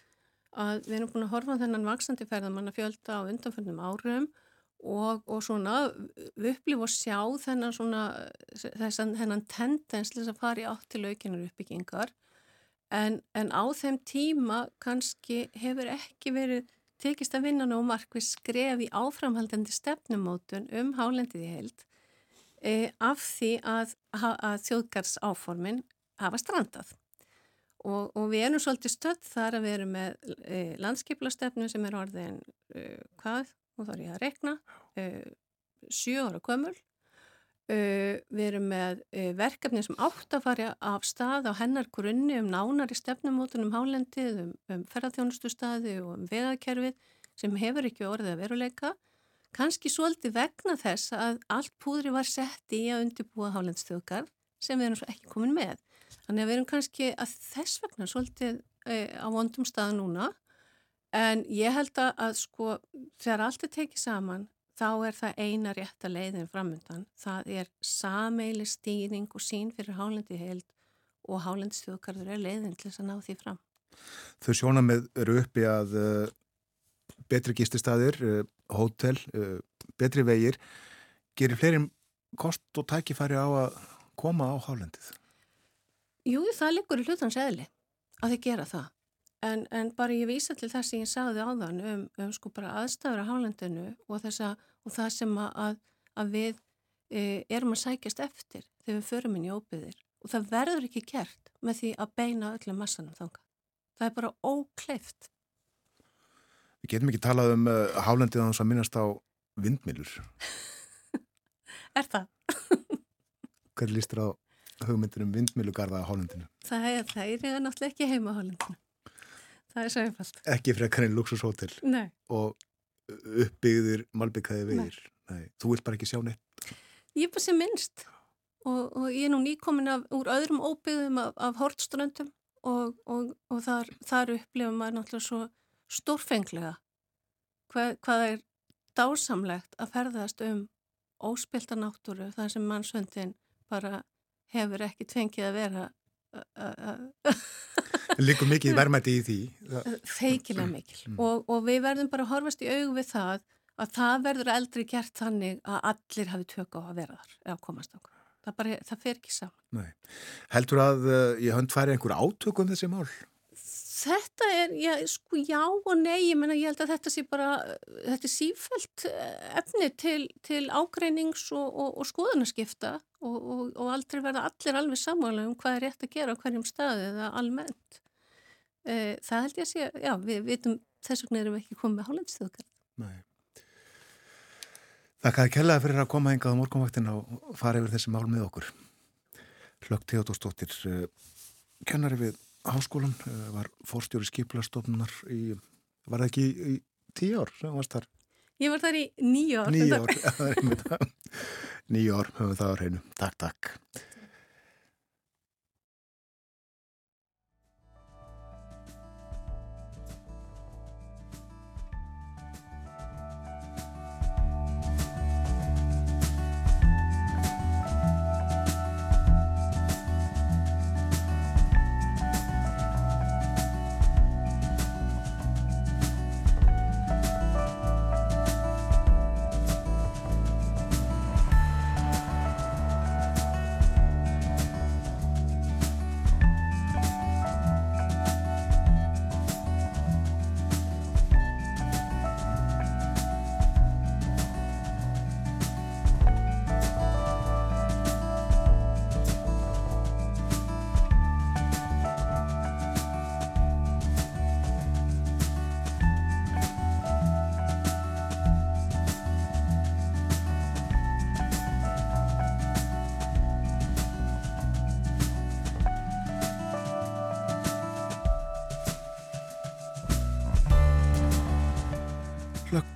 að við erum búin að horfa þennan vaksandi ferðamann að fjölda á undanfjöndum árum og, og svona upplif og sjá þennan svona þessan hennan tendens til að fara í átt til aukinar uppbyggingar en, en á þeim tíma kannski hefur ekki verið tekist að vinna ná markvið skref í áframhaldandi stefnumótun um hálendið í heild e, af því að, að þjóðgars áformin hafa strandað. Og, og við erum svolítið stödd þar að við erum með e, landskiplastefnu sem er orðin e, hvað, þá er ég að rekna, e, sjö ára kömul. E, við erum með e, verkefni sem átt að fara af stað á hennar grunni um nánari stefnumótun um hálendið, um, um ferðarþjónustu staði og um veðakerfið sem hefur ekki orðið að veruleika kannski svolítið vegna þess að allt púðri var sett í að undirbúa hálendstjókar sem við erum svo ekki komin með. Þannig að við erum kannski að þess vegna svolítið e, á vondum stað núna en ég held að, að sko þegar allt er tekið saman þá er það eina rétt að leiðin framöndan. Það er sameili stýring og sín fyrir hálendi heild og hálendstjókarður er leiðin til þess að ná því fram. Þau sjóna með eru uppi að uh, betri gístistæðir, uh, hótel, uh, betri vegir, gerir fleirin kost og tækifæri á að koma á hálendið? Jú, það liggur í hlutans eðli að þið gera það. En, en bara ég vísa til þess að ég sagði áðan um, um sko bara aðstæður á hálendinu og, þessa, og það sem að, að við e, erum að sækjast eftir þegar við förum inn í óbyðir og það verður ekki kert með því að beina öllum massanum þanga. Það er bara ókleift. Við getum ekki talað um uh, að þess að minnast á vindmilur. er það? Hver lístur á hugmyndir um vindmilugarða á hálendinu? Það er, það er náttúrulega ekki heima á hálendinu. Það er svo einfalt. Ekki frekar einn luxushótel. Og uppbyggðir malbyggðaði vegir. Nei. Þú vilt bara ekki sjá neitt. Ég er bara sem minnst. Og, og ég er nú nýkomin af, úr öðrum óbyggðum af, af hortströndum og, og, og þar, þar upplifum maður náttúrulega svo stórfenglega hvað, hvað er dásamlegt að ferðast um óspilta náttúru þar sem mannsvöndin bara hefur ekki tvengið að vera Líkur mikið verðmætti í því Feikilega mikil mm. og, og við verðum bara að horfast í aug við það að það verður eldri gert þannig að allir hafi tök á að vera þar eða komast á það, bara, það fer ekki saman Nei. Heldur að uh, ég hönd færi einhver átök um þessi mál? Þetta er, já, sko, já og nei, ég menna, ég held að þetta sé bara, þetta er sífælt efni til, til ágreinings og, og, og skoðanaskipta og, og aldrei verða allir alveg samála um hvað er rétt að gera á hverjum staði eða almennt. E, það held ég að sé, já, við vitum þess vegna erum við ekki komið með hálendstjóðkar. Nei. Þakkaði kellaði fyrir að koma engað á morgunvaktin og fara yfir þessi mál með okkur. Hlögt Teodórsdóttir, eh, kennari við háskólan, eh, var fórstjóri skipulastofnunar í, var það ekki í, tíu ár sem varst þar? Ég var þar í nýju ár. Nýju ár, nýju ár höfum það á hreinu. Takk, takk.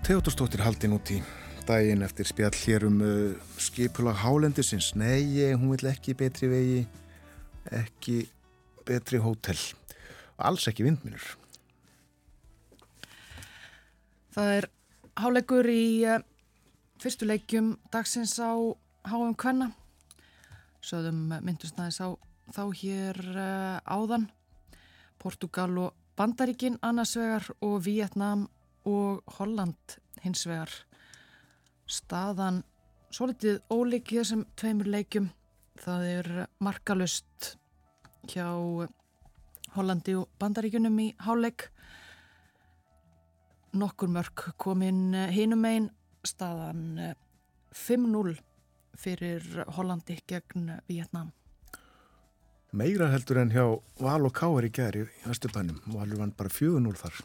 Theodorsdóttir haldin út í daginn eftir spjall hér um uh, skipulag hálendisins. Nei, hún vil ekki betri vegi, ekki betri hótel. Alls ekki vindminur. Það er háleikur í uh, fyrstu leikjum dagsins á háum kvenna. Sögðum myndusnæðis á þá hér uh, áðan. Portugal og Bandaríkin annars vegar og Vietnam og Holland hins vegar. Staðan svo litið í þessum tveimur leikum það er markalust hjá Hollandi og Bandaríkunum í háleik nokkur mörg kominn hinum einn staðan 5-0 fyrir Hollandi gegn Vietnam Meira heldur en hjá Val og Káar í gæri í Östubænum. Valur vann bara 4-0 þar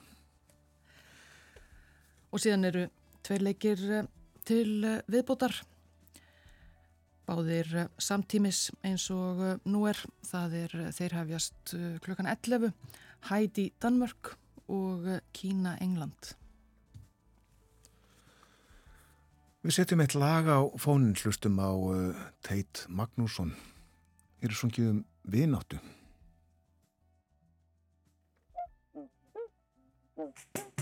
og síðan eru tveir leikir eh, til eh, viðbótar. Báðir eh, samtímis eins og nú er. Það er þeir hefjast klukkan 11 Hædi Danmörk og Kína England. Við setjum eitt lag á fónin hlustum á Teit Magnússon. Eru svongið um vináttu. Hvernig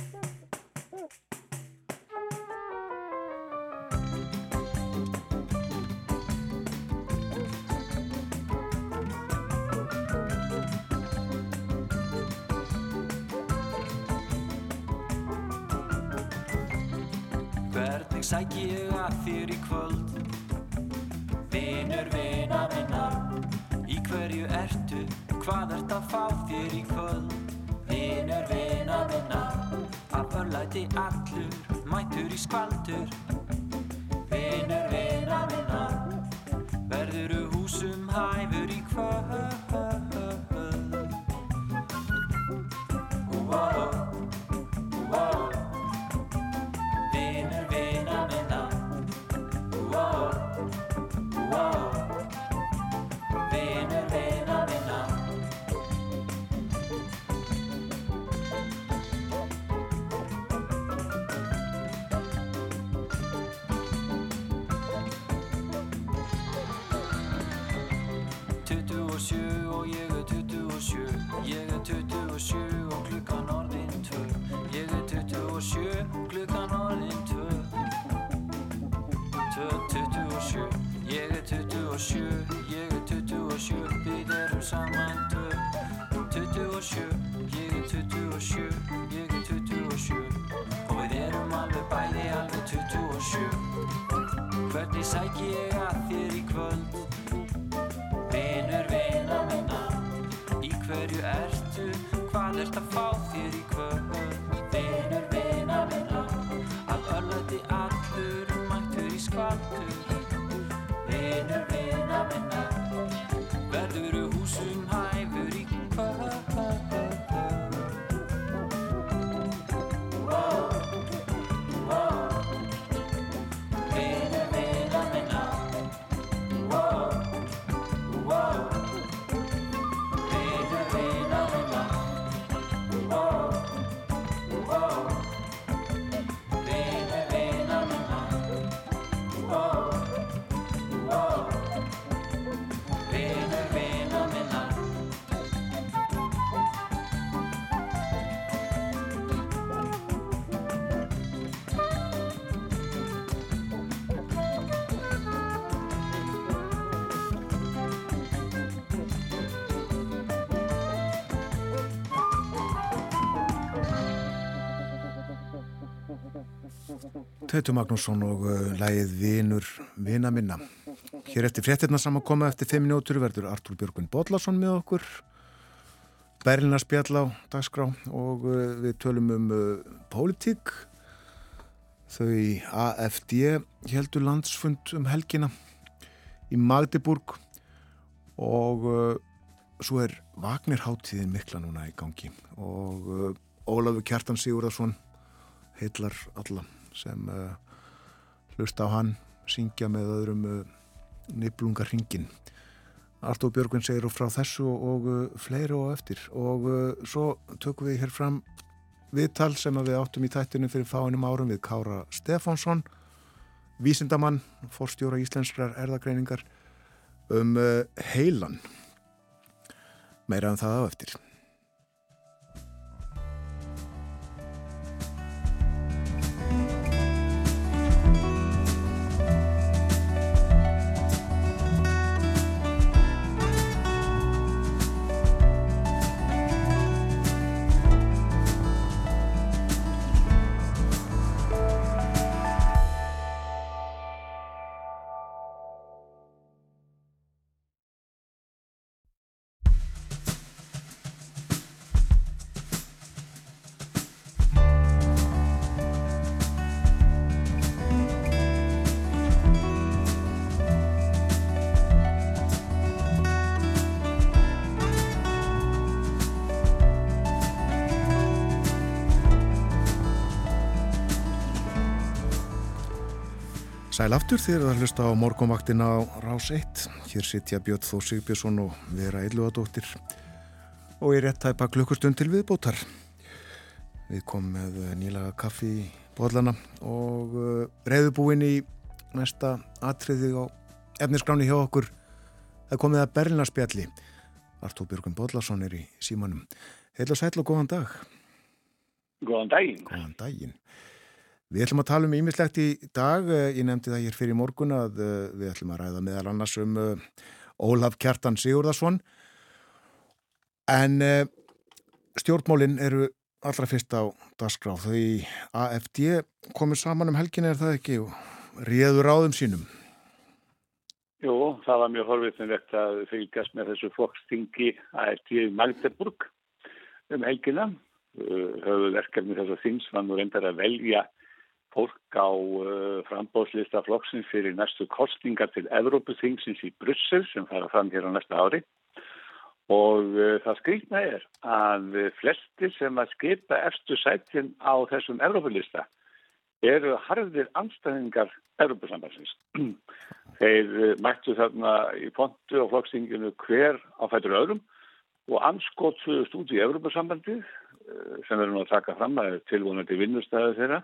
sæk ég að þér í kvöld. Vinur, vina, vinna Í hverju ertu, hvað ert að fá þér í kvöld? Vinur, vina, vinna Af örlæti allur, mætur í skvaldur. Vinur, vina, vinna Verðuru húsum hæfur 27 og ég er 27 Ég er 27 og klukkan orðin 2 Ég er 27 klukkan orðin 2 27 Ég er 27 Ég er 27 Við erum saman 2 27 Ég er 27 Ég er 27 Og við erum alveg bæði alveg 27 Hvernig sæk ég að þér í kvöld? Í hverju ertu? Hvað ert að fá þér í kvöld? Teitur Magnússon og uh, lægið Vinur, Vina minna. Hér eftir fréttirna saman koma eftir 5 minútur verður Artúr Björgun Bodlason með okkur. Berlina spjall á dagskrá og uh, við tölum um uh, pólitík. Þau AFD heldur landsfund um helgina í Magdeburg og svo er Vagnirháttíðin mikla núna í gangi og Ólafur Kjartan Sigurðarsson heillar alla sem uh, hlusta á hann syngja með öðrum uh, niblungar hringin Artur Björgvin segir frá þessu og, og uh, fleiri og eftir og svo tökum við hér fram viðtal sem við áttum í tættinu fyrir fáinum árum við Kára Stefánsson vísindamann, forstjóra íslenskrar erðagreiningar um heilan. Meira um það á eftir. Sæl aftur þegar það hlusta á morgumvaktina á Rás 1. Hér sitja Björn Þó Sigbjörnsson og Vera Eilúadóttir og ég rétt tæpa klukkustund til viðbótar. Við komum með nýlaga kaffi í bollana og uh, reyðubúin í næsta atriði á efniskráni hjá okkur. Það komið að Berlinarspjalli. Artúr Björgun Bollarsson er í símanum. Heil og sæl og góðan dag. Góðan daginn. Góðan daginn. Við ætlum að tala um ímislegt í dag, ég nefndi það hér fyrir morgun að við ætlum að ræða meðal annars um Ólaf Kjartan Sigurðarsson en stjórnmólinn eru allra fyrst á dasgrá því AFD komur saman um helgin er það ekki og réður áðum sínum. Jú, það var mjög horfiðnilegt að fylgjast með þessu flokkstingi AFD í Magdeburg um helgina. Höfuð verkefni þess að þins var nú reyndar að velja fólk á uh, frambóðslista flokksins fyrir næstu kostningar til Evrópuþingsins í Brussel sem fara fram hér á næsta ári og uh, það skrikna er að flestir sem að skipa eftir sætin á þessum Evrópulista eru harðir anstæðingar Evrópusambansins. Þeir uh, mættu þarna í pontu og flokkstinginu hver á fætur öðrum og anskotsuðust út í Evrópusambandið sem verður nú að taka fram að tilvonandi vinnustæðu þeirra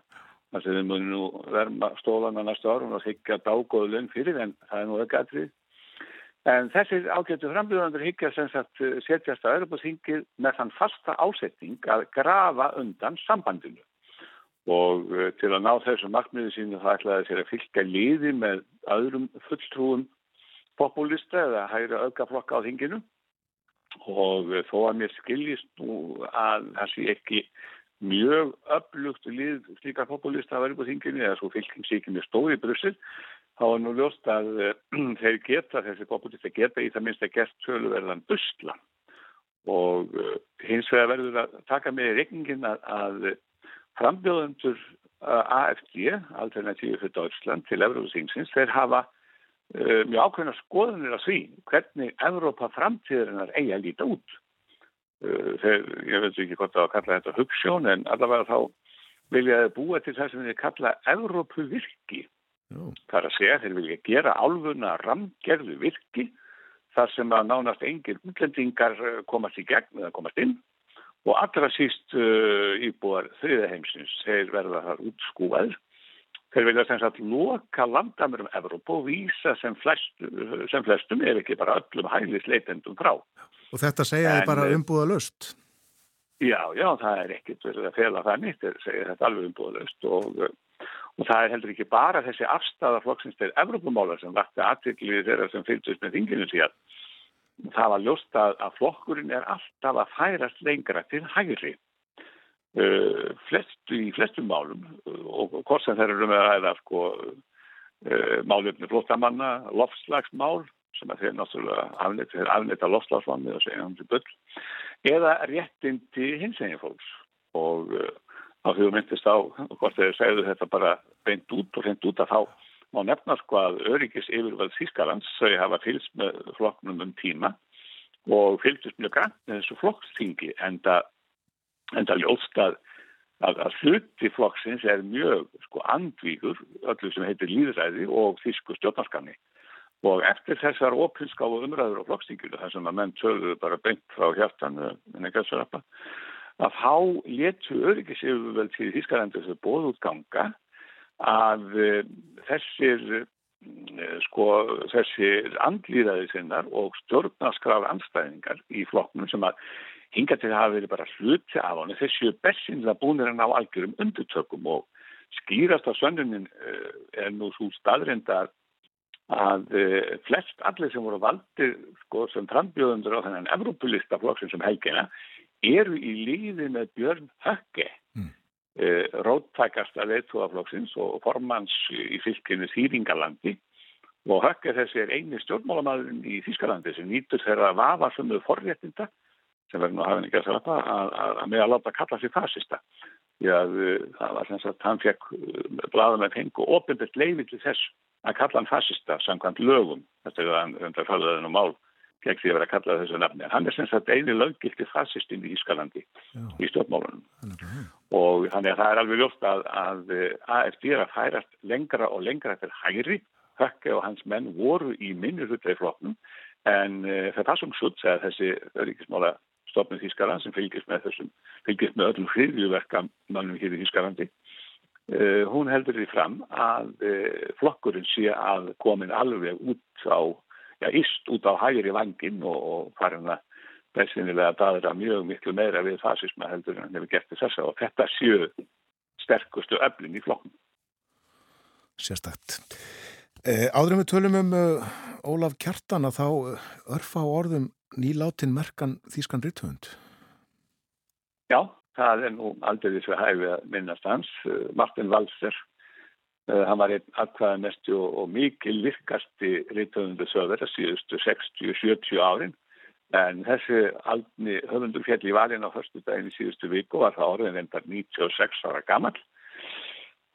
þar sem við munum nú verma stólana næstu árum og higgja dágóðu laun fyrir en það er nú ekki aðrið. En þessir ágættu frambjöðandur higgja sem sagt setjast að Europasingið með þann fasta ásetning að grafa undan sambandinu. Og til að ná þessu markmiðu sínu það ætlaði sér að fylgja liði með öðrum fulltrúum populista eða hægra öðgaflokka á þinginu og þó að mér skiljist nú að það sé ekki mjög öflugt lið slíka populista að vera upp á þinginu eða svo fylgjingsíkinu stóði í Brussel. Þá er nú ljóst að þeir geta, þessi populista geta í það minnst að gert söluverðan busla og hins vegar verður að taka með í regningin að, að frambjóðendur AFD, Alternatífi fyrir Deutschland til Evrópusíngsins, þeir hafa mjög ákveðna skoðunir að því hvernig Evrópa framtíðarinnar eigi að líta út þeir, ég veit ekki hvort að kalla þetta hugssjón en allavega þá viljaði búa til það sem þeir kalla Evrópu virki það er að segja þeir vilja gera álfuna ramgerðu virki þar sem að nánast engir útlendingar komast í gegn eða komast inn. Og allra síst uh, íbúar þriðaheimsins þeir verða þar útskúaður þeir vilja sem sagt loka landamörum Evrópu og vísa sem flestum, sem flestum er ekki bara öllum hælisleitendum frá Og þetta segja þið bara umbúða löst? Já, já, það er ekkert verið að fela það nýtt, þeir segja þetta alveg umbúða löst og, og það er heldur ekki bara þessi afstæða flokksins til Evrópumála sem vakti aðtryggli þeirra sem fylgist með þinginu síðan. Það var ljóst að, að flokkurinn er alltaf að færast lengra til hægri uh, flestu, í flestum málum og hvort sem þeir eru með að ræða sko, uh, málefni flottamanna, lofslagsmál sem að þeir náttúrulega afnita, þeir afnita lofslagsvanni og segja um til bull, eða réttindi hinsegin fólks. Og þá hefur myndist á hvort þeir segðu þetta bara beint út og hreint út að þá má nefna sko að öryggis yfirvöld Þískalands þau hafa fylgst með flokknum um tíma og fylgst mjög grann með þessu flokkstingi en það ljóst að, að, að hluti flokksins er mjög sko andvíkur öllu sem heitir líðræði og þísku stjórnarskanni og eftir þessar opinskáðu umræður og flokkstinginu þar sem að menn töluðu bara beint frá hjartan en ekki að sörapa að þá letu öryggis yfirvöld til Þískalandi þessu bóðútganga að uh, þessir uh, sko þessir andlýðaði sinnar og stjórnaskráð anstæðingar í flokknum sem að hinga til að hafa verið bara hluti af hann þessu bessinlega búinir en á algjörum undirtökum og skýrast á söndunin uh, er nú svo staðrindar að uh, flest allir sem voru valdir sko, sem frambjóðundur á þennan Evrópulista flokksinn sem helgina eru í líði með Björn Högge mm. uh, róttækasta leittóaflokksins og formans í fylginu Þýringalandi og Högge þessi er eini stjórnmálamæðurinn í Þýskalandi sem nýtur þeirra vafarsömmu forréttinda sem verður nú hafinn ekki að slappa að, að, að með að láta kalla sig fasista. Því að það var þess að hann fekk blaða með fengu ofinbært leiði til þess að kalla hann fascista samkvæmt lögum, þetta er að hann reyndar fáðaðin og mál gegn því að vera að kalla þessu nafni. Hann er sem sagt eini löggilti fascistinn í Ískalandi í stjórnmálunum. Mm. og þannig að það er alveg ljótt að, að AFD er að færast lengra og lengra eftir hægri, Hökke og hans menn voru í minni hlutlega í floknum en uh, það passum sutt að þessi öryggismála stofnum Þískaland sem fylgist með þessum, fylgist með öllum hriðjuverka mannum hér í Þískalandi Uh, hún heldur því fram að uh, flokkurinn sé að komin alveg út á, já, íst út á hægri vangin og, og farin að besinilega að daðra mjög miklu meira við fasisma heldur en hefur gert þess að þetta séu sterkustu öflin í flokknum. Sérstakt. Eh, áðurum við tölum um uh, Ólaf Kjartan að þá örfa á orðum nýláttinn merkan Þískan Ritthund. Já, það er nú aldrei þessu hæfi að minnast hans. Eh, Martin Walser, uh, hann var einn aðkvæða mestu og, og mikil virkasti rítöfundu söður að síðustu 60-70 árin. En þessi aldni höfundur fjall í valin á förstu daginn í síðustu viku var það orðin endar 96 ára gammal.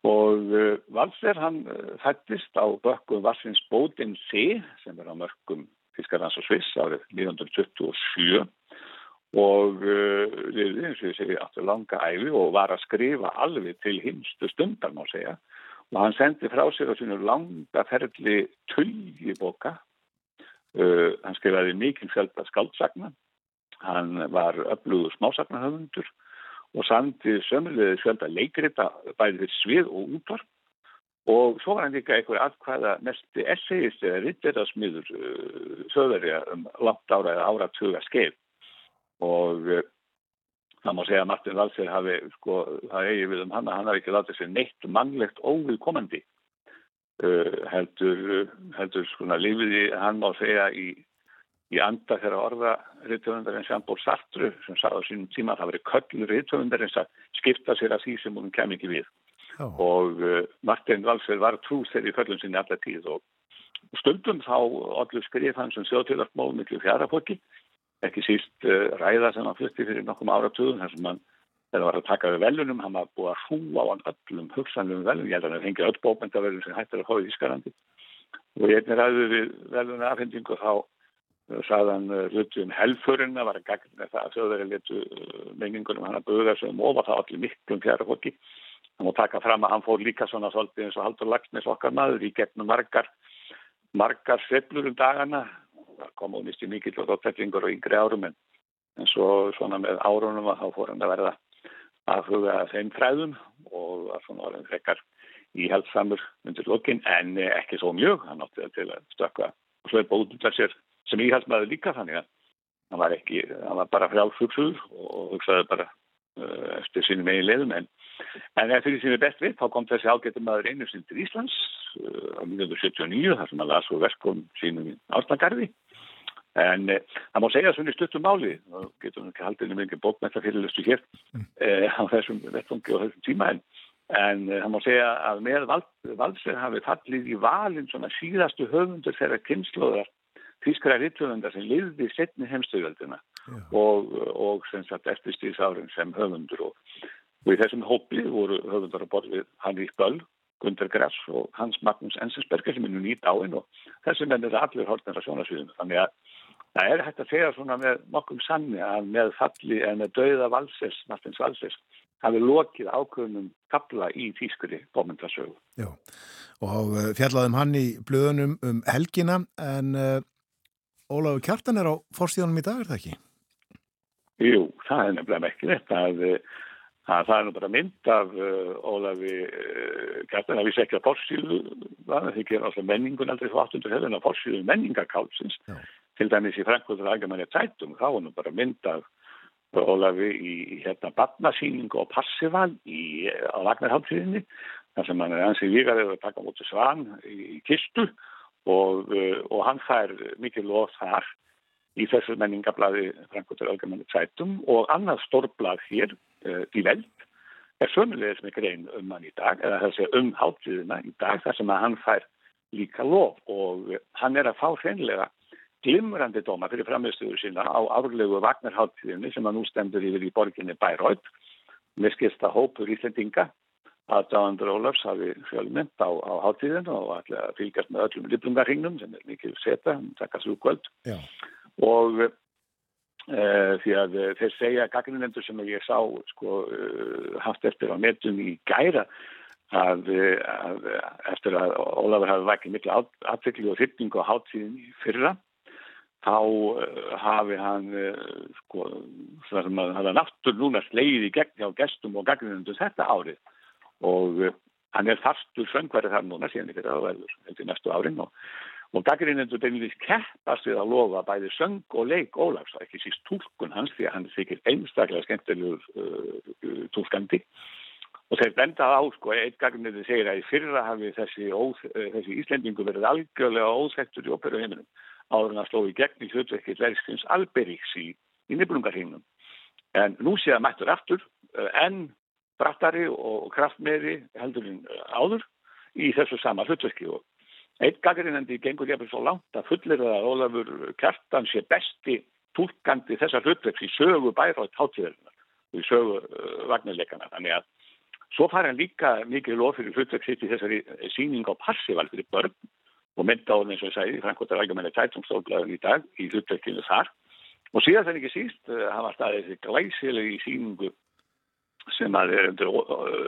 Og uh, Walser hann fættist á bökkum Vassins Bódin C sem er á mörgum Fiskarlands og Sviss árið 1927 og liðið eins og ég segi aftur langa æfi og var að skrifa alveg til hinstu stundar má segja. Og hann sendi frá sér á sínu langa ferli tulli boka uh, hann skrifaði mikil fjölda skaldsagna hann var öflugur smásagnahöfundur og sandi sömulegði fjölda leikrita bæði fyrir svið og útvar og svo var hann líka einhver aðkvæða mesti essayist eða ritterasmiður uh, söðverja um langt ára eða áratuga skeið. Og uh, það má segja að Martin Valsir hafi, sko, það eigi við um hann að hann hafi ekki látið sér neitt mannlegt óviðkomandi. Uh, heldur, heldur svona lifiði hann má segja í, í anda þeirra orða rítöfundarinn Sjambór Sartru sem sagði á sínum tíma að það veri köllur rítöfundarinn að skipta sér að því sem hún kem ekki við Já. og uh, Martin Valsir var trú þeirri í köllum sinni allar tíð og stundum þá allir skrif hann sem þjóðtíðarmál miklu fjárafokki ekki síst uh, ræða sem hann flutti fyrir nokkum áratugum þar sem hann þegar var að taka við velunum, hann var búið að hrúa á hann öllum hugsanlum velunum, ég held að hann fengi öll bókmyndavelun sem hættir að fá í Ískarandi og ég einnig ræði við velunum afhendingu og þá uh, sagði hann hluti um helfurinn að var að gagna það að þjóðveri letu menningunum hann að buga sig um ofa það allir miklum fjara hann múið taka fram að hann fór líka svona svolítið eins og Haldur Lagsnes okkar maður í gegnum margar margar sveplur um dagana. Kommunist í mikill og þóttettingur og yngri árum en, en svo svona með árunum að þá fór hann að verða að huga þeim fræðum og var svona orðin frekar íhaldsamur undir lokin en ekki svo mjög, hann átti til að stökka og sveipa út af sér sem íhaldsmaður líka þannig að hann var ekki, hann var bara frjálfugsuður og hugsaði bara eftir sínum eigin leiðum en en eftir því sem er best við þá kom þessi ágættum maður einu sinn til Íslands uh, á 1979 þar sem hann las og verkum sínum áslagarði En e, það má segja svona í stuttum máli, þá getum við ekki haldið um einhver bókmættar fyrirlustu hér mm. e, á þessum vettfungi og þessum tíma en, en það má segja að með vald, valdsverð hafi fallið í valin svona síðastu höfundur þeirra kynnslóðar fískara ritthöfundar sem liði setni heimstöðvöldina yeah. Og, og sem sagt eftirstíðsárin sem höfundur og, og í þessum hópi voru höfundar að borðið Hanri Böll, Gunder Grass og Hans Magnús Ensensberger sem er nú nýtt áinn og þessi menn er allir hórnir að sjónasviðinu þannig að Það er hægt að segja svona með nokkum sanni að með falli en með dauða valsers, Martins valsers, hafi lokið ákveðnum kapla í tískuri bómyndasögu. Já, og eh, fjallaðum hann í blöðunum um helgina en uh, Ólafur Kjartan er á fórstíðanum í dag, er það ekki? Jú, það er nefnilega ekki þetta að, Það er nú bara mynd af uh, Ólafi uh, Kjartan, það vissi ekki að fórsíðu það þykir alltaf menningun aldrei 800 hefðin að fórsíðu menningakálsins til dæmis í Frankfurtur Algemanni Zeitung, þá var nú bara mynd af Ólafi í hérna badnasýningu og passival í, á Lagnarhálsíðinni, þar sem hann er ansið líkaður að taka mútið svan í, í kistu og, uh, og hann fær mikið loð þar í þessu menningablaði Frankfurtur Algemanni Zeitung og annað stórblad hér uh, í veld er sömulegis með grein um hann í dag, eða þessi um hátíðina í dag þar sem að hann fær líka lof og hann er að fá hreinlega glimrandi dóma fyrir framistuður sína á árlegu Vagnarháttíðinni sem að nú stendur yfir í borginni Bæróið með skilsta hópur Íslandinga að Dáandur Ólafs hafi fjölmynd á, á háttíðinu og ætla að fylgjast með öllum liplungarhingnum sem er mikið seta, takka svo kvöld og Uh, því að uh, þeir segja gaggrinendur sem ég sá sko, uh, haft eftir á netum í gæra að, að eftir að Ólafur hafi vækið miklu aftekli og þyrning og hátíðin í fyrra þá hafi hann sko, það sem að hafa náttúr núna sleið í gegn hjá gestum og gaggrinendur þetta árið. Og hann er fastur söngverið þar núna síðan ykkur að verður eftir næstu árin og Og gaggrinnendur beinilís keppast við að lofa bæði söng og leik Ólafs, ekki síst tólkun hans því að hann sikir einstaklega skemmtilegur uh, uh, tólkandi. Og þeir bendað á, sko, eitt gaggrinnendur segir að í fyrra hafi þessi, óð, uh, þessi Íslendingu verið algjörlega óþektur í óperu heiminum áður en að sló í gegn í hlutverkið verðskins Alberíks í, í nefnungarhinnum. En nú sé það mættur aftur uh, en brattari og kraftmeiri heldur en uh, áður í þessu sama hlutverki og Eitt gaggrinnandi gengur jafnveg svo langt að fullir að Ólafur Kjartan sé besti tólkandi þessar hlutverks í sögu bærátt hátíðarinnar og í sögu uh, vagnarleikana. Þannig að svo fara hann líka mikið lof fyrir hlutverk sitt í þessari síning á passival fyrir börn og mynda á eins og ég sagði, Frankóttar Algemenni Tætumstoflaður í dag í hlutverkinu þar. Og síðan það ekki síst, uh, hann var staðið þessi glæsilegi síningu sem að er undir,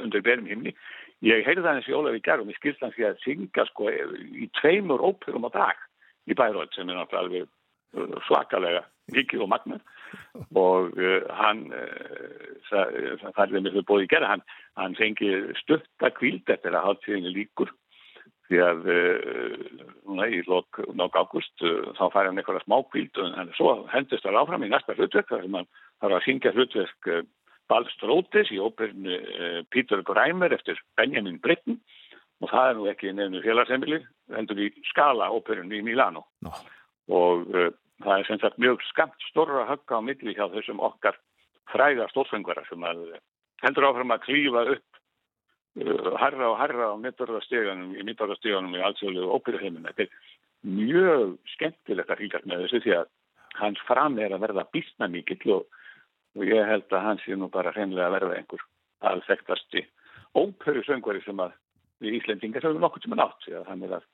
undir berum himni Ég heyrði það eins í Ólaf í gerðum í skilstanski að syngja sko í tveimur óperum á dag í Bæróð sem er náttúrulega uh, svakalega mikið og magna og uh, hann uh, það er með þau bóði í gerða hann, hann fengi stötta kvíld eftir að háttíðinni líkur því að uh, núna í lok, águst uh, þá fær hann eitthvað smá kvíld og svo hendist það áfram í næsta hlutverk þar sem hann þarf að syngja hlutverk uh, Balstrótis í óperinu uh, Peter Greimer eftir Benjamin Britten og það er nú ekki nefnu félagsemmili, hendur í Skala óperinu í Milano no. og uh, það er sem sagt mjög skamt storra högga á milli hjá þessum okkar fræða stórfengvara sem að hendur áfram að klífa upp uh, harra og harra á mittarðasteganum í mittarðasteganum í allsjóðlegu óperuheiminu. Þetta er mjög skemmtilegt að fylgjast með þessu því að hans fram er að verða bísna mikill og og ég held að hans sé nú bara hreinlega að verða einhver alþektasti óperu söngvari sem að við Íslendingar höfum nokkur sem er nátt hann er að,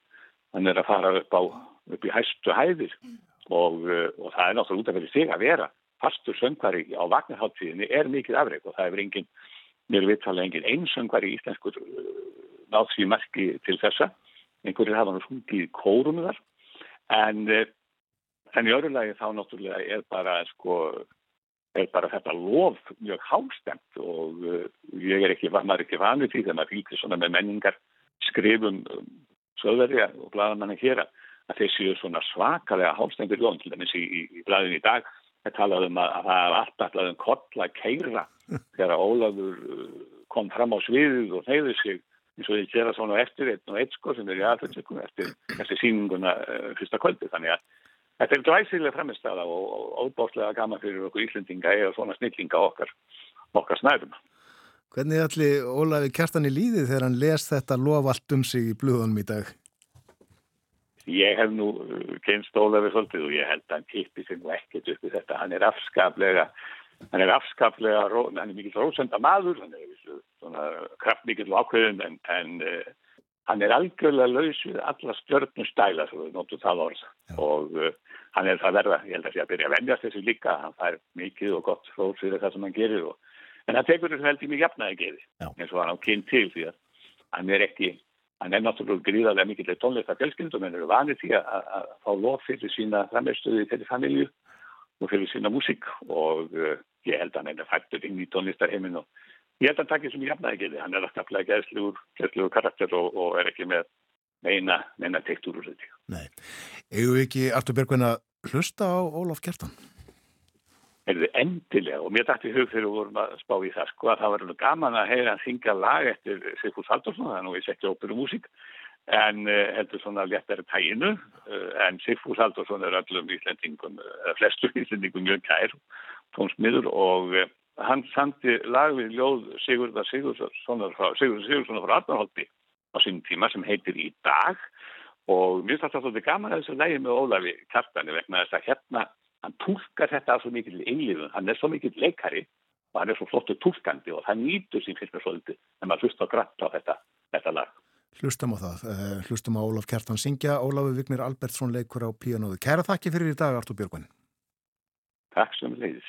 hann er að fara upp, á, upp í hæstu hæðir. Og, uh, og það er náttúrulega út af fyrir sig að vera fastur söngvari á vagnarháttíðinni er mikið afreg og það er engin mér viðtalega engin einsöngvari í íslenskur uh, nátt því merki til þessa. Einhverjir hafa nú sungið kórunu þar. En, uh, en í öðru lagi þá náttúrulega er bara sko er bara þetta lof mjög hástemt og uh, ég er ekki, maður er ekki vanið því þegar maður fylgir svona með menningar skrifum um, söðverja og bladamanni hér að þeir séu svona svakalega hástengur jón til dæmis í, í, í bladin í dag það talaðum um að, að það er alltaf alltaf um kolla keira þegar Ólafur uh, kom fram á sviðið og neyði sig eins og þið gera svona eftir einn og eitt sko sem er í aðfjöldsökum eftir, eftir síninguna uh, fyrsta kvöldi. Þannig að Þetta er glæsilega fremistæða og óbáslega gama fyrir okkur Íslendinga eða svona snillinga okkar, okkar snæðum. Hvernig allir Ólafi Kjartan í líði þegar hann les þetta lof allt um sig í blöðunum í dag? Ég hef nú genst Ólafi svolítið og ég held að hann kippi nú ekkert upp í þetta. Hann er afskaplega, hann er afskaplega, hann er mikill rósenda maður, hann er svona kraftmikill ákveðin en, en hann er algjörlega laus við alla stjörnustæla, við notum það orð. Já. og uh, hann er það verða, ég held að sé að byrja að vendjast þessu líka, hann fær mikið og gott fróðs fyrir það sem hann gerir og, en hann tekur þessu heldur mjög jafnaði geði eins og hann á kyn til því að hann er ekki, hann er náttúrulega gríðarlega mikilvægt tónleika fjölskyldum. En eru vanið því að, að, að fá lof fyrir sína frammerstöði til familju og fyrir sína músík. Og uh, ég held að hann er fættur inn í tónlistarheimin og Ég held að takja sem ég jafnaði ekki þið. Hann er alltaf gæðslugur karakter og, og er ekki með meina, meina teikt úr úr þetta. Nei. Egu ekki Artur Björgvin að hlusta á Ólaf Kjartan? Er þið endilega og mér dætti hug þegar við vorum að spá í það sko að það var alveg gaman að heyra að syngja lag eftir Sigfús Haldursson, það er nú ég setti óperu músík en uh, heldur svona léttari tæginu uh, en Sigfús Haldursson er öllum íslendingum, eða uh, flestur íslendingum mjög kær, tónsmiður og hann sandi lag við ljóð Sigurðar Sigurðssonar frá, Sigurðar frá Arnarholti á sín tíma sem heitir Í dag og mér finnst þetta gaman að þessu lægi með Ólafi Kartani vegna þess að hérna hann tólkar þetta af svo mikill einlífun, hann er svo mikill leikari og hann er svo flottu tólkandi og það nýtur sín fyrst með svolítið en maður hlusta grætt á þetta, þetta lag. Hlustum á það, uh, hlustum á Ólaf Kjartan syngja, Ólafi Vignir Albertsson leikur á píanóðu. Kæra þakki fyrir í dag Artur Björgvin. Takk sem leiðis.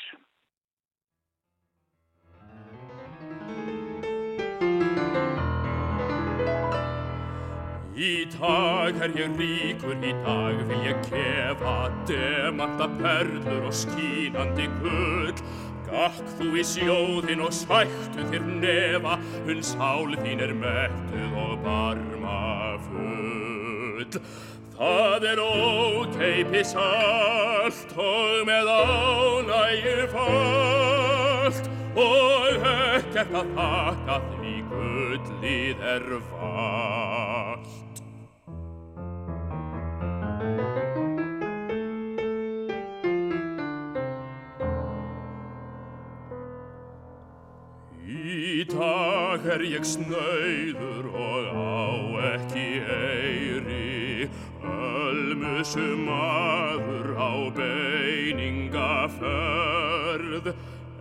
Í dag er ég ríkur, í dag vil ég kefa demanta perlur og skínandi gull. Gakk þú í sjóðin og sættu þér nefa, hún sál þín er mettuð og barma full. Það er ókeipis allt og með ánægju fallt og ekkert að þakka því gullið er vald. Í dag er ég snöyður og á ekki eyri Ölmusum maður á beiningaförð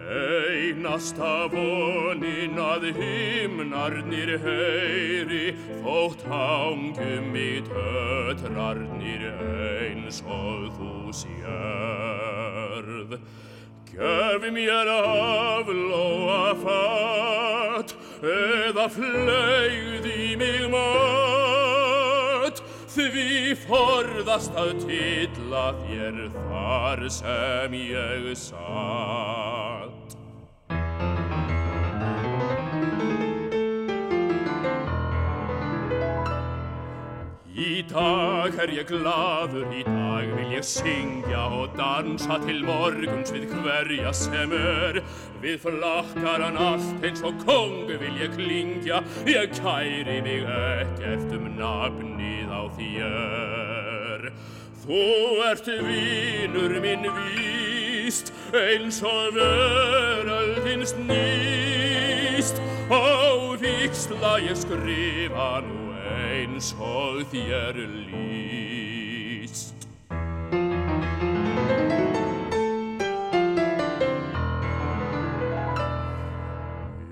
Einasta vonin að himnarnir heyri Þótt hangum í tötrarnir eins og þú sérð Gef mér aflóa fatt eða flegð í mig mat því forðast að tilla þér þar sem ég satt. Í dag er ég gladur, í dag vil ég syngja og dansa til morguns við hverja sem er. Við flakkaran allt eins og kongu vil ég klingja, ég kæri mig ekkert um nafnið á þér. Þú ert vínur minn víst, eins og veröldin snýst, á viksla ég skrifa nú eins og þér líst.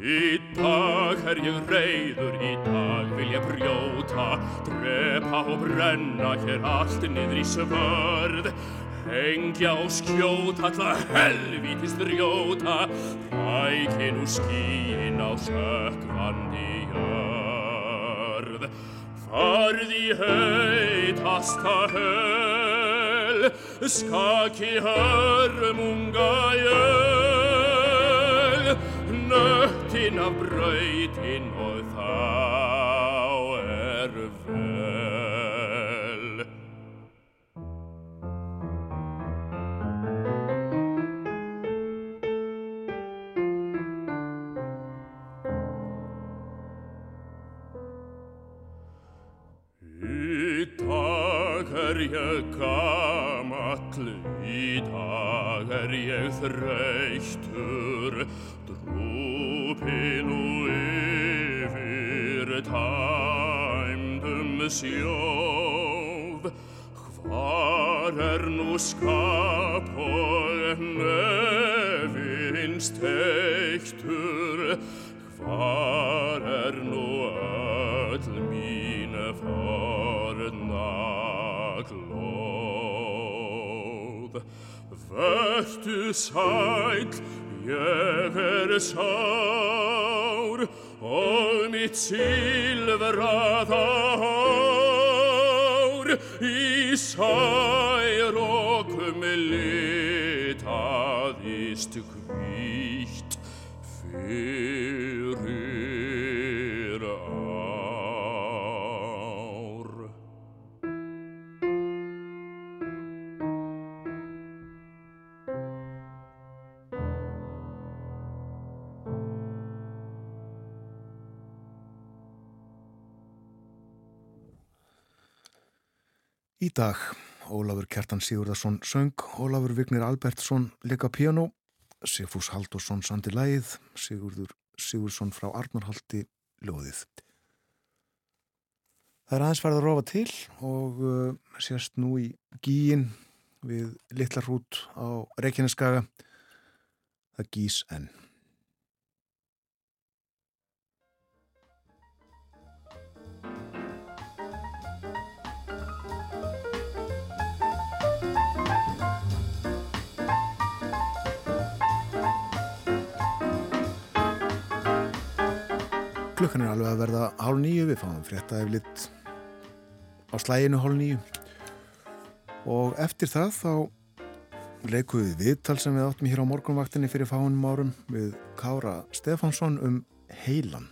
Í dag er ég reyður, í dag vil ég brjóta, drepa og brenna hér allt niður í svörð. Hengja og skjóta, alla helvítist rjóta, rækin úr skíin á sökvandi. far di hei tasta hel skaki her munga jel nöttina bröjtin ég þreyttur, drúpin og yfir tæmdum sjóf. Hvar er nú skap og nefins teiktur, hvar er nú öll mín forna Vertu sæll, ég er sár og mitt silfraða hár í særokum litaðist hvítt fyrir Í dag, Ólafur Kjartan Sigurðarsson söng, Ólafur Vignir Albertsson leika piano, Sigfús Haldursson sandi lægið, Sigurður Sigurðsson frá Arnarhaldi ljóðið. Það er aðeins farið að rofa til og uh, sérst nú í gíin við Littlarhút á Reykjaneskaga. Það gís enn. Klukkan er alveg að verða hálf nýju, við fáum frétta eflitt á slæginu hálf nýju og eftir það þá leikum við viðtal sem við áttum hér á morgunvaktinni fyrir fáinum árum við Kára Stefánsson um heilan.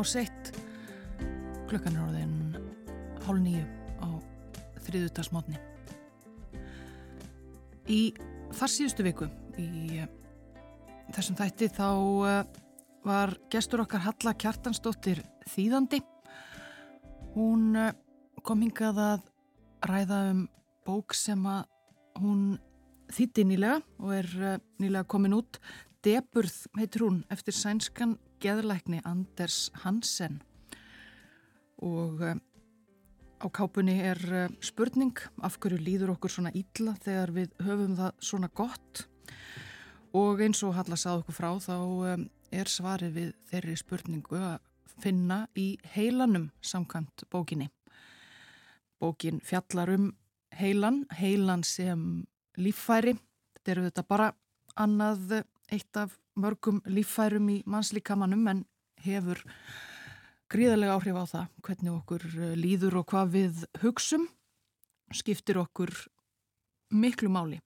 Rás 1 klukkan er orðin hálf nýju á þriðutarsmotni Í farsíðustu viku í eh, þessum þætti þá eh, var gestur okkar Halla Kjartansdóttir þýðandi. Hún eh, kom hingað að ræða um bók sem að hún þýtti nýlega og er nýlega komin út. Deburð heitir hún eftir sænskan geðlækni Anders Hansen. Og uh, á kápunni er uh, spurning af hverju líður okkur svona ítla þegar við höfum það svona gott? Og eins og Halla sað okkur frá þá um, er svarið við þeirri spurningu að finna í heilanum samkvæmt bókinni. Bókin fjallar um heilan, heilan sem líffæri, þetta eru þetta bara annað eitt af mörgum líffærum í mannslíkamannum en hefur gríðarlega áhrif á það hvernig okkur eh, líður og hvað við hugsum skiptir okkur miklu máli.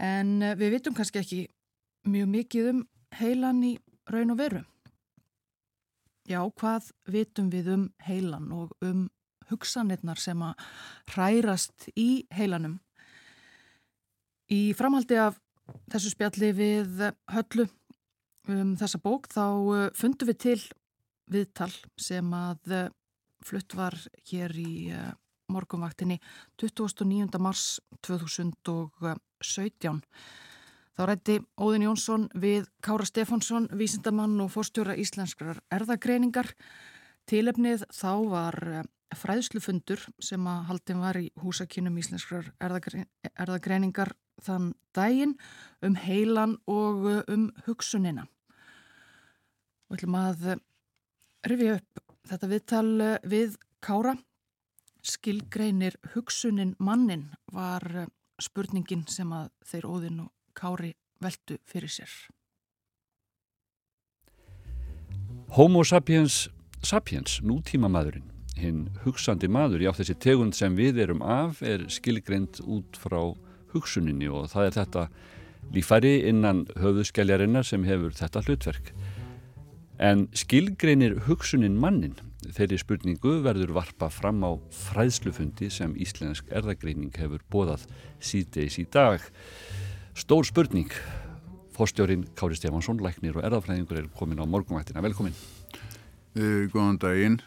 En eh, við vitum kannski ekki mjög mikið um heilan í raun og veru. Já, hvað vitum við um heilan og um hugsanirnar sem að hrærast í heilanum? Í framhaldi af þessu spjalli við höllu um þessa bók þá uh, fundum við til viðtal sem að uh, flutt var hér í uh, morgunvaktinni 29. mars 2017. Þá rætti Óðin Jónsson við Kára Stefánsson, vísindamann og fórstjóra íslenskrar erðagreiningar. Tilefnið þá var fræðslufundur sem að haldin var í húsakynum íslenskrar erðagreiningar þann daginn um heilan og uh, um hugsunina. Við ætlum að uh, rifja upp þetta viðtal uh, við Kára. Skilgreinir hugsunin mannin var spurningin sem að þeir óðinn og Kári veldu fyrir sér. Homo sapiens sapiens, nútíma maðurinn, hinn hugsandi maður, já þessi tegund sem við erum af er skilgreynd út frá hugsuninni og það er þetta lífæri innan höfuðskelljarinnar sem hefur þetta hlutverk. En skilgreynir hugsunin mannin, þeirri spurningu verður varpa fram á fræðslufundi sem Íslensk erðagreining hefur bóðað síðdeis í dag. Stór spurning, fórstjórin Kári Stefansson, læknir og erðafræðingur er komin á morgunvættina. Velkomin. Uh, góðan daginn.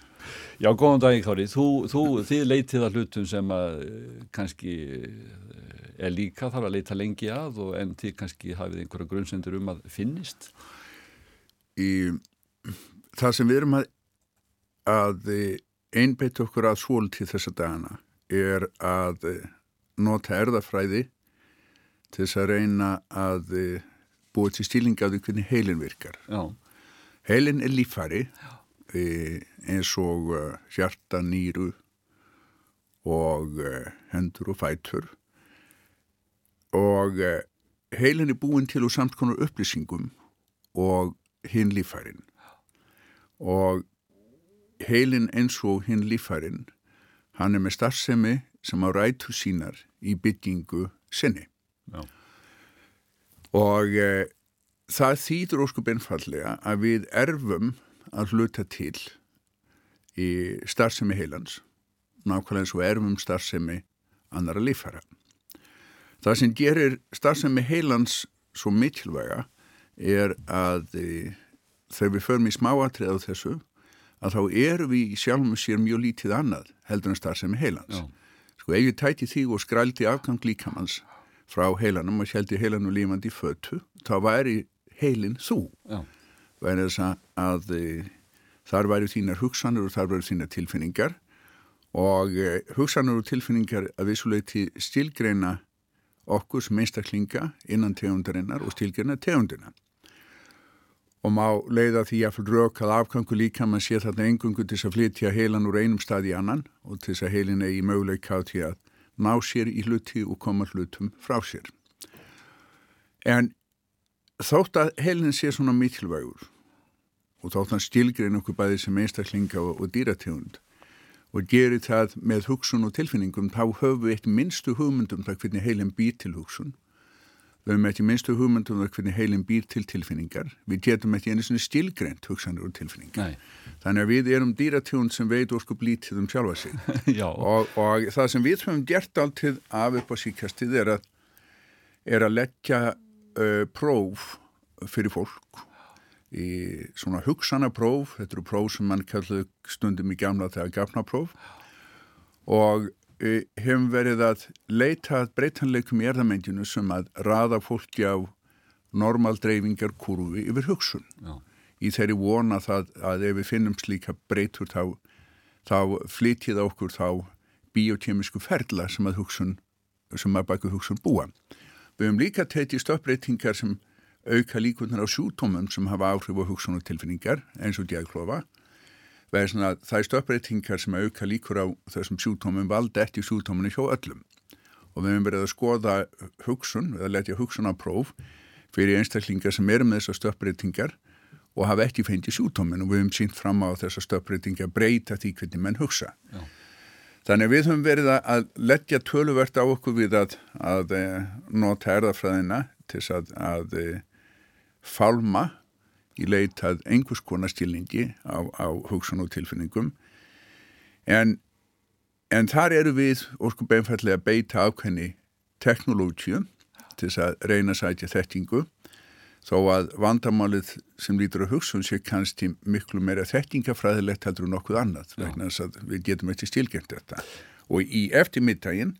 Já, góðan daginn Kári. Þú, þú, þið leitið að hlutum sem að eh, kannski eh, er líka þarf að leita lengi að og en þið kannski hafið einhverja grunnsendur um að finnist? Í það sem við erum að, að einbeitt okkur að svól til þessa dagana er að nota erðafræði til þess að reyna að búa til stílinga á því hvernig heilin virkar. Já. Heilin er lífari E, eins og hjarta, nýru og hendur og fætur og heilin er búin til úr samt konar upplýsingum og hinn lífærin og heilin eins og hinn lífærin hann er með starfsemi sem á rætu sínar í byggingu sinni Já. og e, það þýður óskup einfallega að við erfum að hluta til í starfsemi heilans nákvæmlega eins og erfum starfsemi annara lífhæra. Það sem gerir starfsemi heilans svo mikilvæga er að e, þegar við förum í smáatrið á þessu að þá erum við sjálfum sér mjög lítið annað heldur en starfsemi heilans. Já. Sko ef ég tæti því og skrældi afgang líkamanns frá heilanum og heldi heilanum lífandi föttu, þá væri heilin þú. Já verður þess að, að e, þar væri þínar hugsanur og þar væri þínar tilfinningar og e, hugsanur og tilfinningar að vissuleiti stilgreina okkur sem einstaklinga innan tegundarinnar og stilgreina tegundina og má leiða því að röka að afgangu líka mann sé þarna engungu til þess að flytja heilan úr einum stað í annan og til þess að heilin eigi möguleika á því að ná sér í hluti og koma hlutum frá sér. En þótt að heilin sé svona mikilvægur og þótt hann stilgrein okkur bæði sem einstaklinga og, og dýrategund og gerir það með hugsun og tilfinningum þá höfum við eitt minnstu hugmyndum það hvernig heilin býr til hugsun. Við höfum eitt minnstu hugmyndum það hvernig heilin býr til tilfinningar. Við getum eitt einu svona stilgreint hugsanur og tilfinningar. Nei. þannig að við erum dýrategund sem veit okkur blítið um sjálfa sig. Og, og það sem við höfum gert alltið af upp á síkastið er að er að leggja uh, próf fyrir fólk í svona hugsanapróf, þetta eru próf sem mann kallu stundum í gamla þegar gafnapróf og uh, hefum verið að leita breytanleikum í erðamendinu sem að raða fólki á normaldreyfingar kurvi yfir hugsun. Já. í þeirri vona það að ef við finnum slíka breytur þá, þá flytið okkur þá biokémisku ferla sem að hugsun sem að baka hugsun búa. Við höfum líka tekið stöppbreytingar sem auka líkunar á sjútómum sem hafa áhrif á hugsun og tilfinningar eins og djæðklofa. Það er stöppbreytingar sem auka líkur á þessum sjútómum valda eftir sjútóminu hjá öllum. Og við höfum verið að skoða hugsun, eða letja hugsun á próf fyrir einstaklingar sem eru með þessar stöppbreytingar og hafa ekki fengið sjútómin og við höfum sínt fram á þessar stöppbreytingar breyta því hvernig menn hugsa. Já. Þannig við höfum verið að leggja töluvert á okkur við að, að eh, nota erðafræðina til að, að falma í leitað einhvers konar stilningi á, á hugsun og tilfinningum. En, en þar eru við orkum beinfallega að beita ákveðni teknológiu til að reyna að sætja þettingu þó að vandamálið sem lítur að hugsun sé kannski miklu meira þektingafræðilegt heldur en nokkuð annað vegna þess að við getum eftir stilgjent þetta. Og í eftirmiddaginn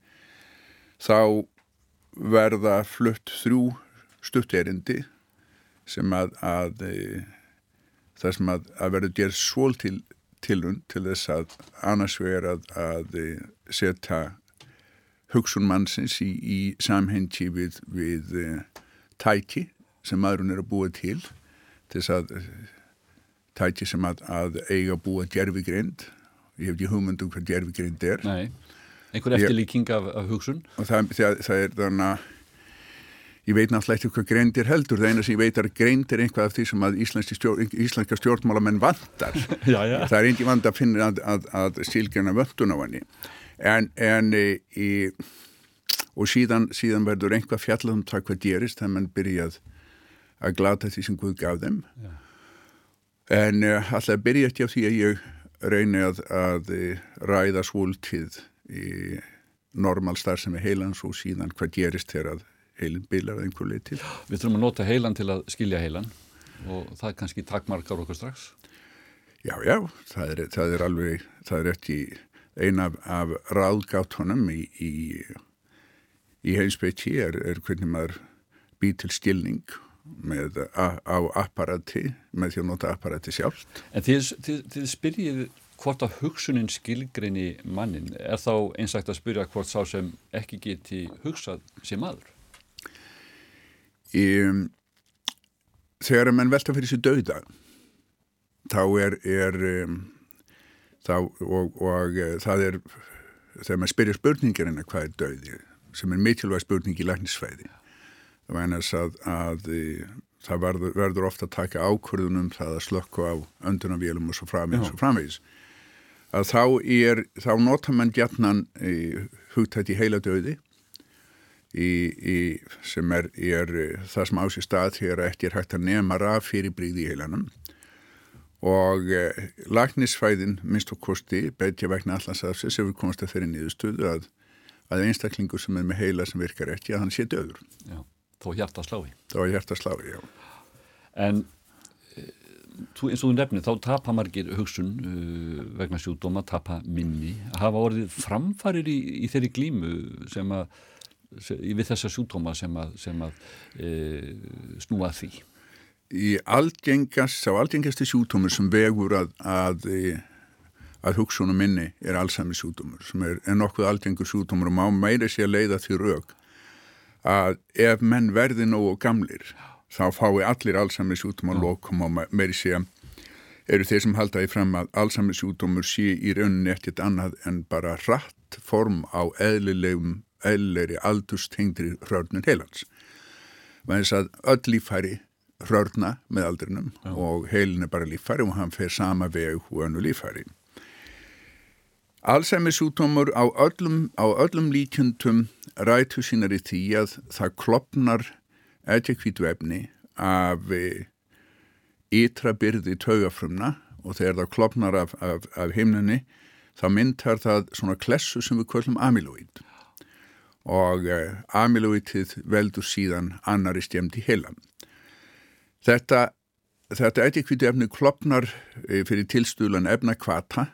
þá verða flutt þrjú stutterindi sem að, að e, það sem að, að verður gerð svól til tilund til þess að annars vegar að, að e, setja hugsun mannsins í, í samhengi við, við e, tæki sem maðurinn er að búa til þess að tæki sem að, að eiga að búa gerfigrind ég hef ekki hugmynd um hvað gerfigrind er. Nei, einhver eftirlíking af, af hugsun. Og það, það, það er þannig að ég veit náttúrulega ekki hvað greind er heldur, það eina sem ég veit er greind er einhvað af því sem að stjórn, íslenska stjórnmálamenn vantar já, já. það er einnig vand að finna að, að, að stílgjörna vöndun á henni en, en í, og síðan, síðan verður einhvað fjallað um það hvað gerist þegar mann byrjað að glata því sem Guð gaf þeim já. en uh, alltaf byrja ekki á því að ég reyni að, að ræða svóltið í normal starf sem er heilans og síðan hvað gerist þegar að heilin bilar að einhver leið til. Við þurfum að nota heilan til að skilja heilan og það er kannski takkmarkar okkur strax. Já, já, það er, það er alveg, það er eftir eina af, af ráðgáttunum í, í, í heilspeiti er, er hvernig maður býr til skilning með, a, á apparati, með því að nota apparati sjálft. En þið, þið, þið spyrjið hvort að hugsunin skilgreini mannin, er þá einsagt að spyrja hvort sá sem ekki geti hugsað sem maður? Í, þegar mann velta fyrir sér dauða þá er, er um, þá, og, og uh, það er þegar maður spyrja spurningirinn að hvað er dauði sem er mikilvæg spurning í læknisfæði það einast að, að það verður, verður ofta að taka ákvörðunum það að slökku á öndunavélum og svo framvegis og framvegis. Að þá er, þá nota mann gætnan hugtætt í heila döði í, í, sem er, er það sem á sér stað þegar ekki er hægt að nema raf fyrir bríði í heilanum. Og eh, lagnisfæðin minnst og kosti betja vegna allansafsins sem við komast að þeirri nýðustuðu að, að einstaklingur sem er með heila sem virkar ekki að hann sé döður. Já, þó hjarta slái. Þó hjarta slái, já. En e, eins og þú nefnir, þá tapa margir hugsun uh, vegna sjúdóma, tapa minni. Hafa orðið framfarir í, í þeirri glímu sem að við þessa sjúdóma sem að, sem að e, snúa því? Í algengast, á algengastu sjútumur sem vegur að, að, að hugsunum minni er allsami sjútumur sem er, er nokkuð algengur sjútumur og má meiri sé að leiða því rauk að ef menn verði nógu gamlir þá fái allir allsami sjútumur lokum og meiri sé eru þeir sem halda í frem að allsami sjútumur sé í rauninni ekkert annað en bara rætt form á eðlilegum eðlilegri aldustengri hrörnun heilans. Þannig að öll lífhæri hrörna með aldrinum Já. og heilin er bara lífæri og hann fer sama veg og önnu lífæri. Alzheimer's útómur á öllum, á öllum líkjundum rætu sínar í því að það klopnar etikvítu efni af ytra byrði taugafrumna og þegar það klopnar af, af, af heimninni þá myndar það svona klessu sem við kvöllum amyloid og uh, amyloidið veldur síðan annari stjemdi heilan. Þetta, þetta etikvítu efni klopnar eh, fyrir tilstuðlan efna kvata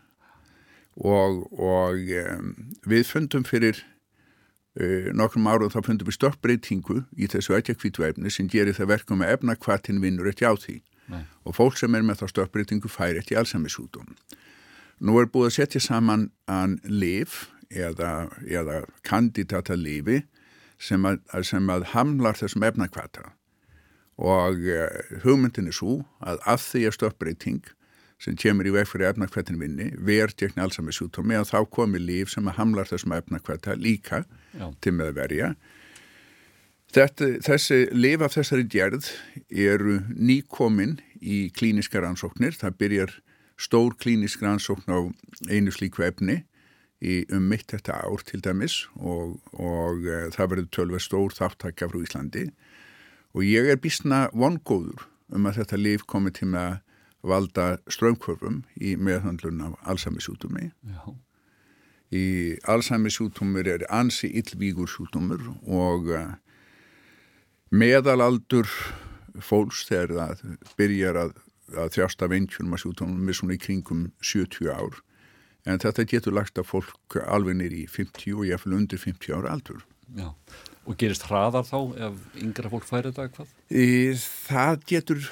og, og um, við fundum fyrir uh, nokkrum árum þá fundum við stoppbreytingu í þessu etikvítu efni sem gerir það verkum að efna kvatin vinnur eftir á því Nei. og fólk sem er með þá stoppbreytingu fær eftir allsamisútum. Nú er búið að setja saman an liv eða, eða kandidata lifi sem að, sem að hamlar þessum efnakvata og uh, hugmyndin er svo að að því að stöppbreyting sem kemur í veg fyrir efnakvættin vinni verð gegn allsami sjútómi að þá komi líf sem að hamlar þessum efnakvætta líka Já. til með að verja. Þetta, þessi lif af þessari djerð eru nýkomin í klíniska rannsóknir. Það byrjar stór klínisk rannsókn á einu slíku efni í um mitt þetta ár til dæmis og, og uh, það verður tölver stór þáttakka frá Íslandi. Og ég er bísna vongóður um að þetta líf komi til með að valda strömkvörfum í meðhandlun af Alzheimer-sjútumi. Í Alzheimer-sjútumur er ansi illvígur sjútumur og uh, meðalaldur fólks þegar það byrjar að, að þjásta vengjum að sjútumum með svona í kringum 70 ár en þetta getur lagt að fólk alveg nýri í 50 og fyrir undir 50 ára aldur. Já. Og gerist hraðar þá ef yngra fólk færi þetta eitthvað? Í, það getur,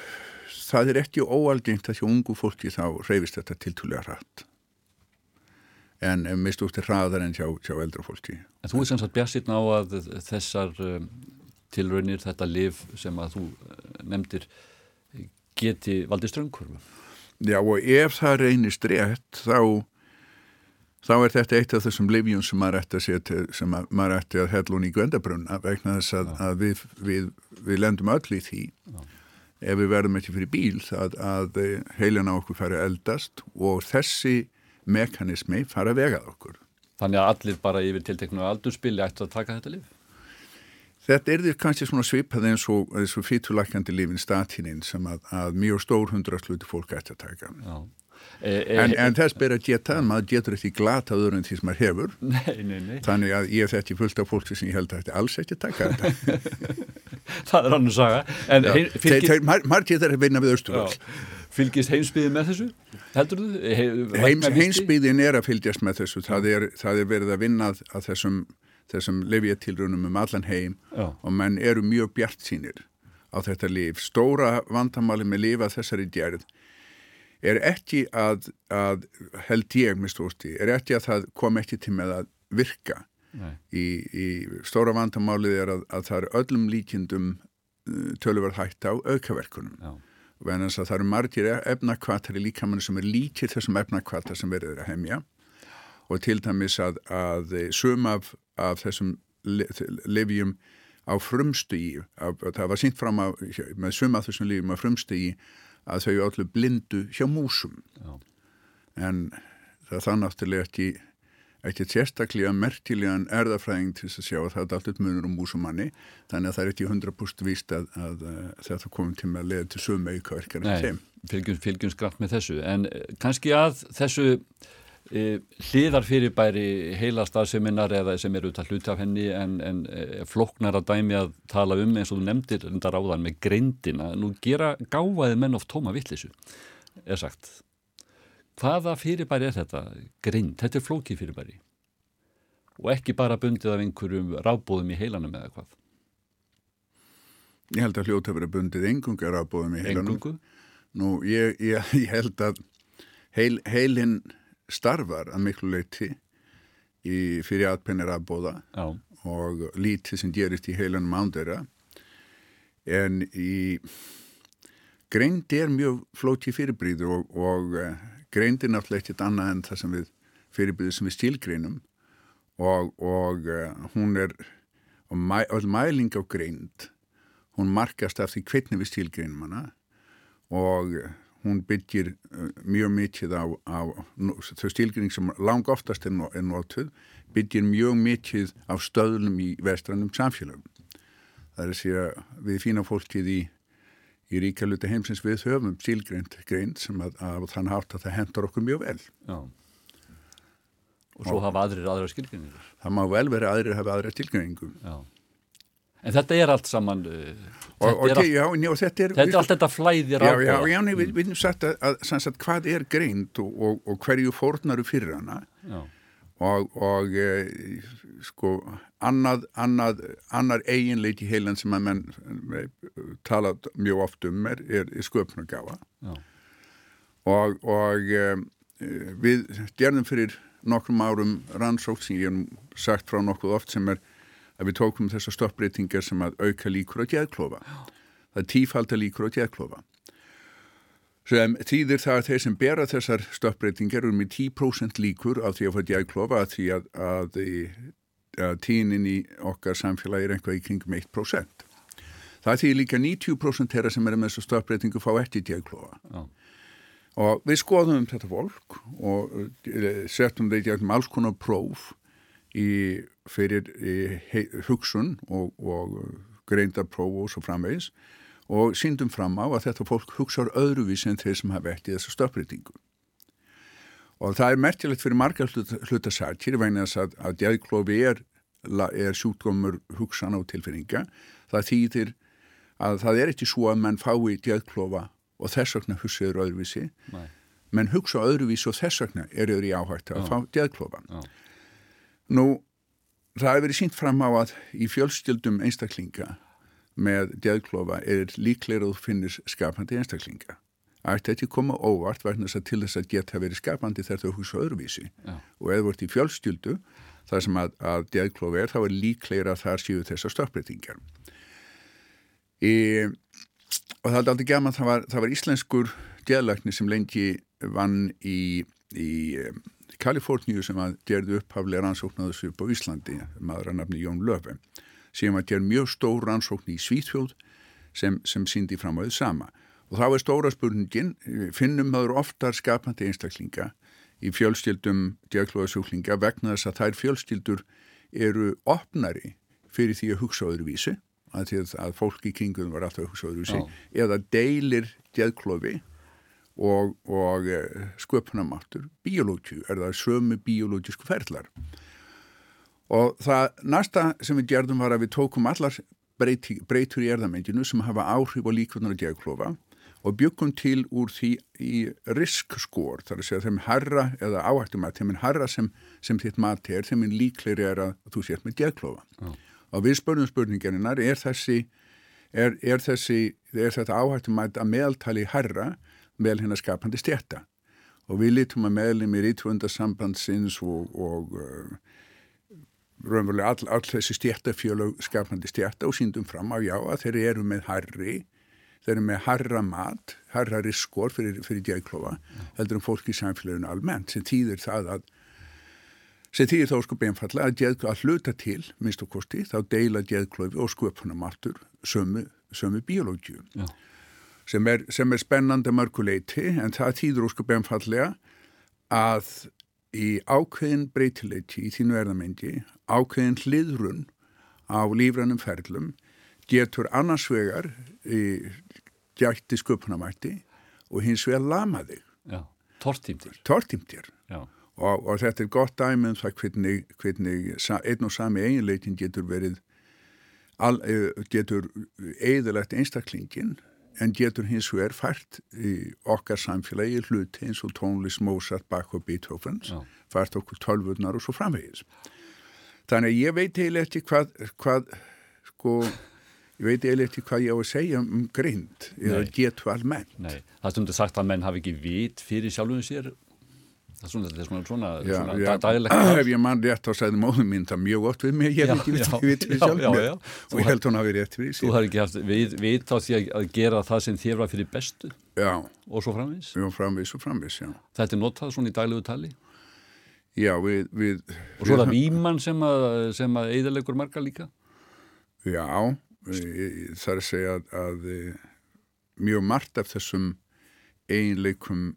það er ekki óalgengt að hjá ungu fólki þá reyfist þetta tiltúlega hratt. En mist út til hraðar en hjá, hjá eldra fólki. En þú er sem sagt bjassitna á að þessar um, tilraunir, þetta liv sem að þú uh, nefndir geti valdið ströngkurfu? Já og ef það reynist rétt þá þá er þetta eitt af þessum livjum sem maður ætti að, setja, sem maður ætti að hellun í gvendabrunna vegna þess að, að við, við, við lendum öll í því Já. ef við verðum ekki fyrir bíl að, að heilin á okkur fari eldast og þessi mekanismi fara að vegað okkur. Þannig að allir bara yfir tilteknu aldurspili ætti að taka þetta liv? Þetta er því kannski svona svipað eins og, og fýtulækjandi lifin statininn sem að mjög stór hundrasluti fólk ætti að taka. Já. E, e, en, en þess ber að geta, maður getur ekki glata öðru en því sem maður hefur nei, nei, nei. þannig að ég þetta fullt af fólki sem ég held að þetta alls ekki taka þetta Það er annars saga. Margir þar er vinna við Östufall Fylgist heimsbyðin með þessu? Heldur þú? He, Heims, heimsbyðin er að fylgjast með þessu það er, það er verið að vinna að þessum, þessum lefjatilrunum um allan heim Já. og menn eru mjög bjart sínir á þetta líf stóra vandamáli með lifa þessari djærið er ekki að, að held ég mistósti, er ekki að það kom ekki til með að virka? Í, í stóra vandamálið er að, að það er öllum líkindum uh, tölurverð hægt á aukaverkunum. Þess að það eru margir efnakvatar í líkamannu sem er líkir þessum efnakvatar sem verður að hemja. Og til dæmis að, að sum af, af þessum lifjum á frumstu í, það var sínt fram að, með sum af þessum lifjum á frumstu í að þau allir blindu hjá músum Já. en það það náttúrulega ekki ekki sérstaklega merkilegan erðafræðing til að sjá að það er alltaf munur um músumanni þannig að það er ekki 100% víst að, að, að þetta komum til með að leiða til sömu aukaverkar en þeim. Fylgjum, fylgjum skratt með þessu en eh, kannski að þessu e, hliðar fyrirbæri heila staðseminar eða sem eru út að hluta af henni en, en e, floknar að dæmi að tala um eins og þú nefndir undar áðan með greindina. Nú gera gáfaði menn of tóma vittlisu er sagt. Hvaða fyrirbæri er þetta? Grind, þetta er flóki fyrirbæri. Og ekki bara bundið af einhverjum rábóðum í heilanum eða hvað? Ég held að hljóta verið bundið engunga rábóðum í heilanum. Engungu? Nú, ég, ég, ég held að heil, heilin starfar að miklu leiti í, fyrir atpennir rábóða og lítið sem gerist í heilanum ándera en í greind er mjög flóti fyrirbríð og, og greind er náttúrulega ekkert annað en það sem við fyrirbyrðum sem við stílgreinum og, og uh, hún er og mæ, mæling á greind hún markast af því hvernig við stílgreinum hana. Og hún byggir uh, mjög mikið á, á þau stílgreining sem lang oftast er, notuð byggir mjög mikið á stöðlum í vestrannum samfélagum það er að segja við fína fólkið í í ríka luti heimsins við höfum sílgreint greint sem að, að þann hátt að það hendur okkur mjög vel. Já. Og svo og, hafa aðrir aðra skilgreiningar. Það má vel vera aðrir hafa aðra skilgreiningum. Já. En þetta er allt saman... Uh, og, og, er allt, já, já, þetta er... Þetta er allt þetta flæðir á... Já, já, já, nei, við viljum sagt að, að, að hvað er greint og hverju fórnaru fyrir hana. Og, og e, sko annað, annað, annar eiginleiki heilan sem að menn e, tala mjög oft um er, er, er sköpnargafa og, og e, við gerðum fyrir nokkrum árum rannsókt sem ég hef sagt frá nokkuð oft sem er að við tókum þessar stoppbreytingar sem að auka líkur á geðklofa það er tífald að líkur á geðklofa sem þýðir það að þeir sem bera þessar stöppbreytingar eru með 10% líkur af því að fá djægklofa að því að, að, að tínin í okkar samfélagi er einhvað í kringum 1%. Það þýðir líka 90% þeirra sem eru með þessu stöppbreytingu fá ekki djægklofa. Já. Og við skoðum þetta fólk og eh, settum þetta í alls konar próf í, fyrir í, hei, hugsun og, og greindarpróf og svo framvegis og síndum fram á að þetta fólk hugsaður öðruvís en þeir sem hafa eftir þessu stöpbreytingu. Og það er merkilegt fyrir margar hlutasætjir vegna þess að, að djæðklófi er, er sjútgómur hugsan á tilfinninga. Það þýðir að það er ekki svo að mann fái djæðklófa og þess vegna hugsaður öðruvísi, Nei. menn hugsa öðruvísi og þess vegna er öðru í áhægt að Já. fá djæðklófa. Nú, það hefur verið sínt fram á að í fjölstjöldum einstaklinga með djöðklofa er líklega að þú finnir skapandi einstaklinga. Ætti þetta koma óvart verðin þess að til þess að geta verið skapandi þegar þau hugsa öðruvísi Já. og eða vart í fjölstjöldu þar sem að, að djöðklofa er þá er líklega að það séu þessar stökkbreytingar. Og það er aldrei gaman, það var, það var íslenskur djöðlækni sem lengi vann í, í Kaliforníu sem að gerði upphaflega rannsókn á þessu upp á Íslandi, maður að nafni Jón Löfven, sem að gerði mjög stór rannsókn í Svíþjóð sem, sem síndi fram á því sama. Og þá er stóra spurningin, finnum maður oftar skapandi einstaklinga í fjölskyldum diaklóðasjúklinga vegna þess að þær fjölskyldur eru opnari fyrir því að hugsa öðruvísi, að, að fólk í kringum var alltaf að hugsa öðruvísi, Já. eða deilir diaklófi og, og eh, sköpunamáttur biológiu, er það sömu biológisku ferðlar og það næsta sem við gerðum var að við tókum allar breyti, breytur í erðamenginu sem hafa áhrif og líkvöndar að diagklófa og byggum til úr því í riskskór, þar að segja þeim harra eða áhættum að þeim harra sem, sem þitt mati er, þeim líklegri er að þú sést með diagklófa oh. og við spörnum spurningarinnar er þessi er, er þessi, er þetta áhættum að meðaltali harra meðal hennar skapandi stjætta og við lítum að meðlum í rítvöndasambandsins og, og uh, raunverulega all, all þessi stjættafjölug skapandi stjætta og síndum fram á já að þeir eru með harri þeir eru með harra mat harra riskor fyrir, fyrir djæklofa heldur um fólk í samfélaginu almennt sem týðir það að sem þýðir þá sko beinfalla að, að hluta til, minnst og kosti, þá deila djeðklöfi og sköpunarmartur sömu, sömu biológiu. Já sem er, sem er spennandi mörguleiti en það týður óskup einfallega að í ákveðin breytileiti í þínu erðamengi, ákveðin hliðrun á lífrannum ferlum getur annars vegar í gætti sköpunamætti og hins vegar lama þig. Já, tortímtir. Tortímtir. Já. Og, og þetta er gott dæmi um það hvernig, hvernig einn og sami eiginleitin getur verið, al, eh, getur eðalegt einstaklingin en getur hins vegar fært í okkar samfélagi hluti eins og tónlist Mozart, Bach og Beethovens Já. fært okkur tölvurnar og svo framvegis. Þannig að ég veit eiginlega ekki hvað, hvað sko ég veit eiginlega ekki hvað ég á að segja um grind eða getur almennt. Nei, það stundur sagt að menn hafi ekki vit fyrir sjálfum sér Það er svona, svona, já, svona já, dagilegt. Ef ég mann rétt á sæðum móðum mín það mjög gott við mig, ég hef ekki vitt fyrir sjálf og ég held hún hafi rétt fyrir síðan. Þú har ekki haft vit, á því að gera það sem þér var fyrir bestu já. og svo framvís? Já, framvís og framvís, já. Þetta er notað svona í daglegu tali? Já, við... við og svo er það výmann sem að, sem að eðalegur marga líka? Já, það er að segja að, að mjög margt af þessum einleikum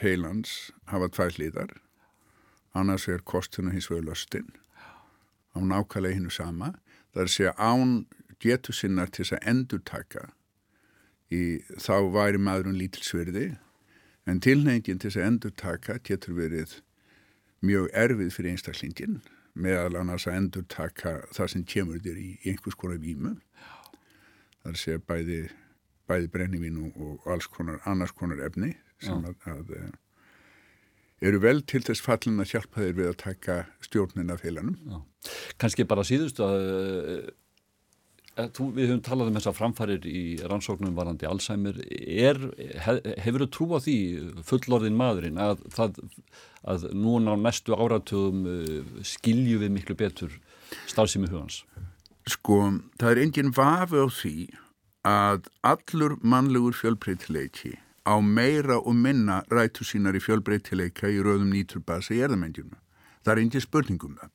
heilans hafa tvær hlýðar annars er kostinu hins vegar löstin á nákvæmlega hinnu sama. Það er að segja án getur sinnar til þess að endur taka í, þá væri maðurinn lítilsverði en tilnefingin til þess að endur taka getur verið mjög erfið fyrir einstaklingin meðal annars að endur taka það sem kemur þér í einhvers konar výmu það er að segja bæði bæði brennivín og, og alls konar annars konar efni sem að, að eh, eru vel til þess fallin að hjálpa þeir við að taka stjórnin af heilanum. Kanski bara síðustu að, að eh, þú, við höfum talað um þessar framfærir í rannsóknum varandi Alzheimer er, hef, hefur þú trú á því fullorðin maðurinn að, það, að núna á næstu áratöðum eh, skilju við miklu betur stafsými hugans? Sko, það er enginn vafi á því að allur mannlegur fjölbreytileiki á meira og minna rætu sínar í fjölbreytileika í röðum nýturbasa í erðamendjum. Það er einnig spurningum það.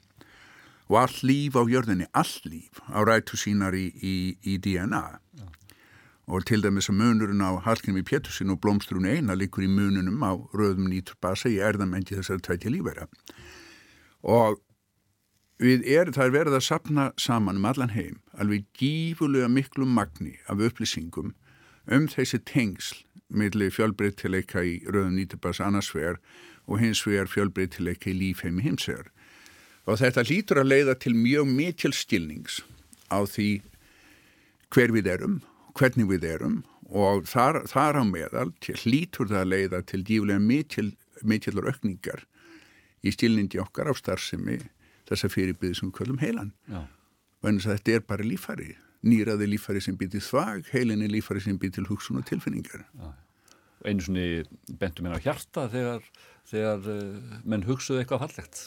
Og all líf á jörðinni, all líf á rætu sínar í, í, í DNA. Ja. Og til dæmis að munurinn á Hallgrími Pétursin og Blómstrún eina likur í mununum á röðum nýturbasa í erðamendi þessari tvæti lífæra. Og við er, það er verið að sapna saman um allan heim alveg gífulega miklu magni af upplýsingum um þessi tengsl millir fjölbreytileika í rauðum nýtibas annarsvegar og hins vegar fjölbreytileika í lífheimi heimsegar. Og þetta lítur að leiða til mjög mikil skilnings á því hver við erum, hvernig við erum og þar, þar á meðal til lítur það að leiða til dífulega mikil, mikilur aukningar í skilningi okkar á starfsemi þessa fyrirbyrði sem við köllum heilan. Þannig að þetta er bara lífærið nýraði lífæri sem býr til þvag, heilinni lífæri sem býr til hugsun og tilfinningar. Einu svoni bentum henn á hjarta þegar, þegar uh, menn hugsuðu eitthvað fallegt?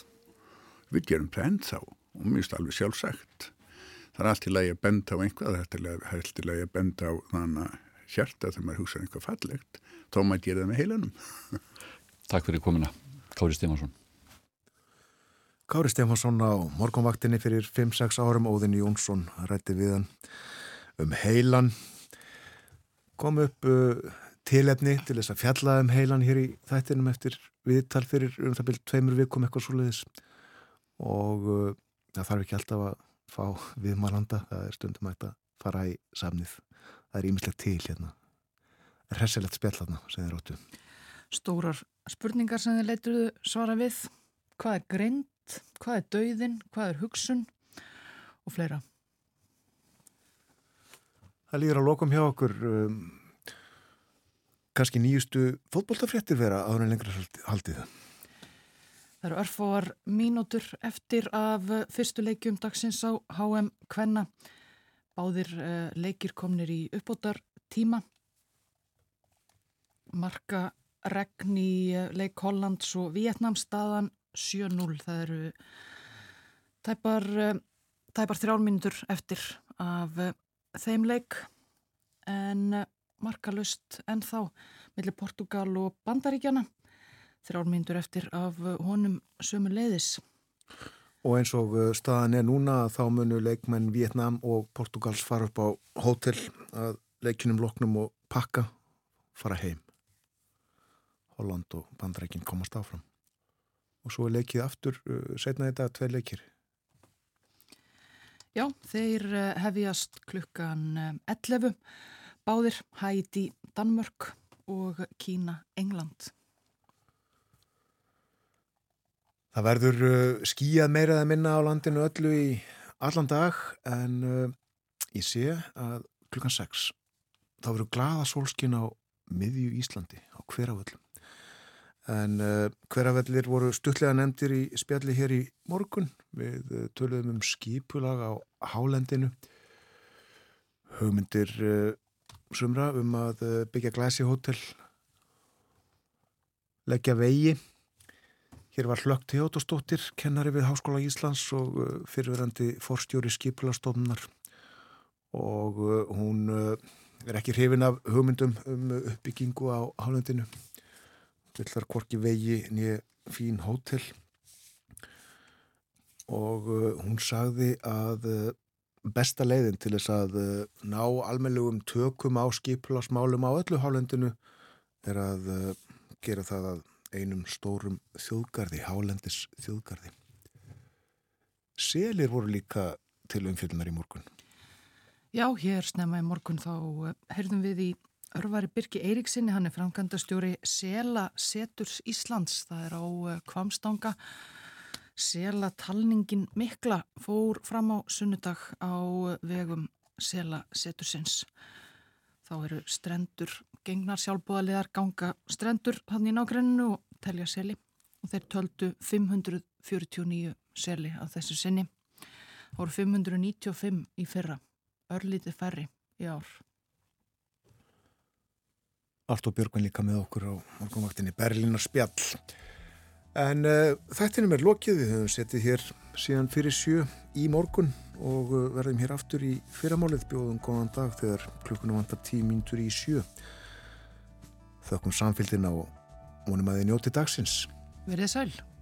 Við gerum það ennþá og finnst alveg sjálfsagt. Það er allt í lagi að benda á einhvað, það er allt í lagi að benda á þannig hjarta þegar maður hugsaður eitthvað fallegt, þá maður gera það með heilanum. Takk fyrir komina, Kári Stímansson. Kári Stefansson á morgunvaktinni fyrir 5-6 árum, Óðin Jónsson rætti við hann um heilan. Kom upp uh, tilefni til þess að fjalla um heilan hér í þættinum eftir viðtal fyrir um það byrjum tveimur vikum eitthvað svoleiðis. Og uh, það þarf ekki alltaf að fá viðmælanda, það er stundum að fara í samnið, það er ímislegt til hérna, resilegt spjall hérna, sem þið róttu Stórar spurningar sem þið leituðu svara við. Hvað er greint, hvað er dauðin, hvað er hugsun og fleira. Það líður að lokum hjá okkur um, kannski nýjustu fótbolltafréttir vera en lengra haldið það. Eru örfóar mínútur eftir af fyrstu leikjum dagsins á HM Kvenna. Báðir uh, leikir komnir í uppbótar tíma. Marka regn í uh, leik Hollands og Vietnam staðan 7-0. Það eru tæpar, uh, tæpar þrjálmyndur eftir af þeim leik en markalust ennþá millir Portugal og Bandaríkjana þrjálmyndur eftir af honum sömu leiðis. Og eins og staðan er núna þá munu leikmenn Vietnam og Portugals fara upp á hótel að leikinum loknum og pakka fara heim. Holland og Bandaríkin komast áfram. Og svo leikið aftur setna þetta tvei leikir. Já, þeir hefjast klukkan 11. Báðir Hæti Danmörk og Kína England. Það verður uh, skíjað meira eða minna á landinu öllu í allan dag en uh, ég sé að klukkan 6 þá verður glada sólskin á miðju Íslandi á hverjaföllum. En uh, hverjafellir voru stuttlega nefndir í spjalli hér í morgun við uh, töluðum um skipulag á hálendinu. Hugmyndir uh, sumra um að byggja glæsi hótel, leggja vegi Hér var Hlögt Teodostóttir, kennari við Háskóla Íslands og fyrirverandi forstjóri skipulastofnar og hún er ekki hrifin af hugmyndum um uppbyggingu á hálfundinu. Vill þar korki vegi nýja fín hótel og hún sagði að besta leiðin til þess að ná almennlegum tökum á skipulasmálum á öllu hálfundinu er að gera það að einum stórum þjóðgarði, hálendis þjóðgarði. Selir voru líka til umfjöldunar í morgun. Já, hér snemma í morgun þá heyrðum við í Örvari Birki Eiríksinni, hann er framkvæmdastjóri Sela Seturs Íslands, það er á Kvamstanga. Sela talningin mikla fór fram á sunnudag á vegum Sela Setursins. Þá eru strendur, gengnar sjálfbúðaliðar ganga strendur hann í nágrenninu og telja seli og þeir töldu 549 seli á þessu sinni. Það voru 595 í fyrra, örlítið færri í ár. Og Björgvin líka með okkur á morgunvaktinni Berlínar spjall. En uh, þættinum er lokið, við höfum settið hér síðan fyrir sjö í morgun og uh, verðum hér aftur í fyrramálið bjóðum góðan dag þegar klukkunum vantar tíu mínutur í sjö. Þökkum samfélgina og vonum að þið njóti dagsins. Verðið sæl.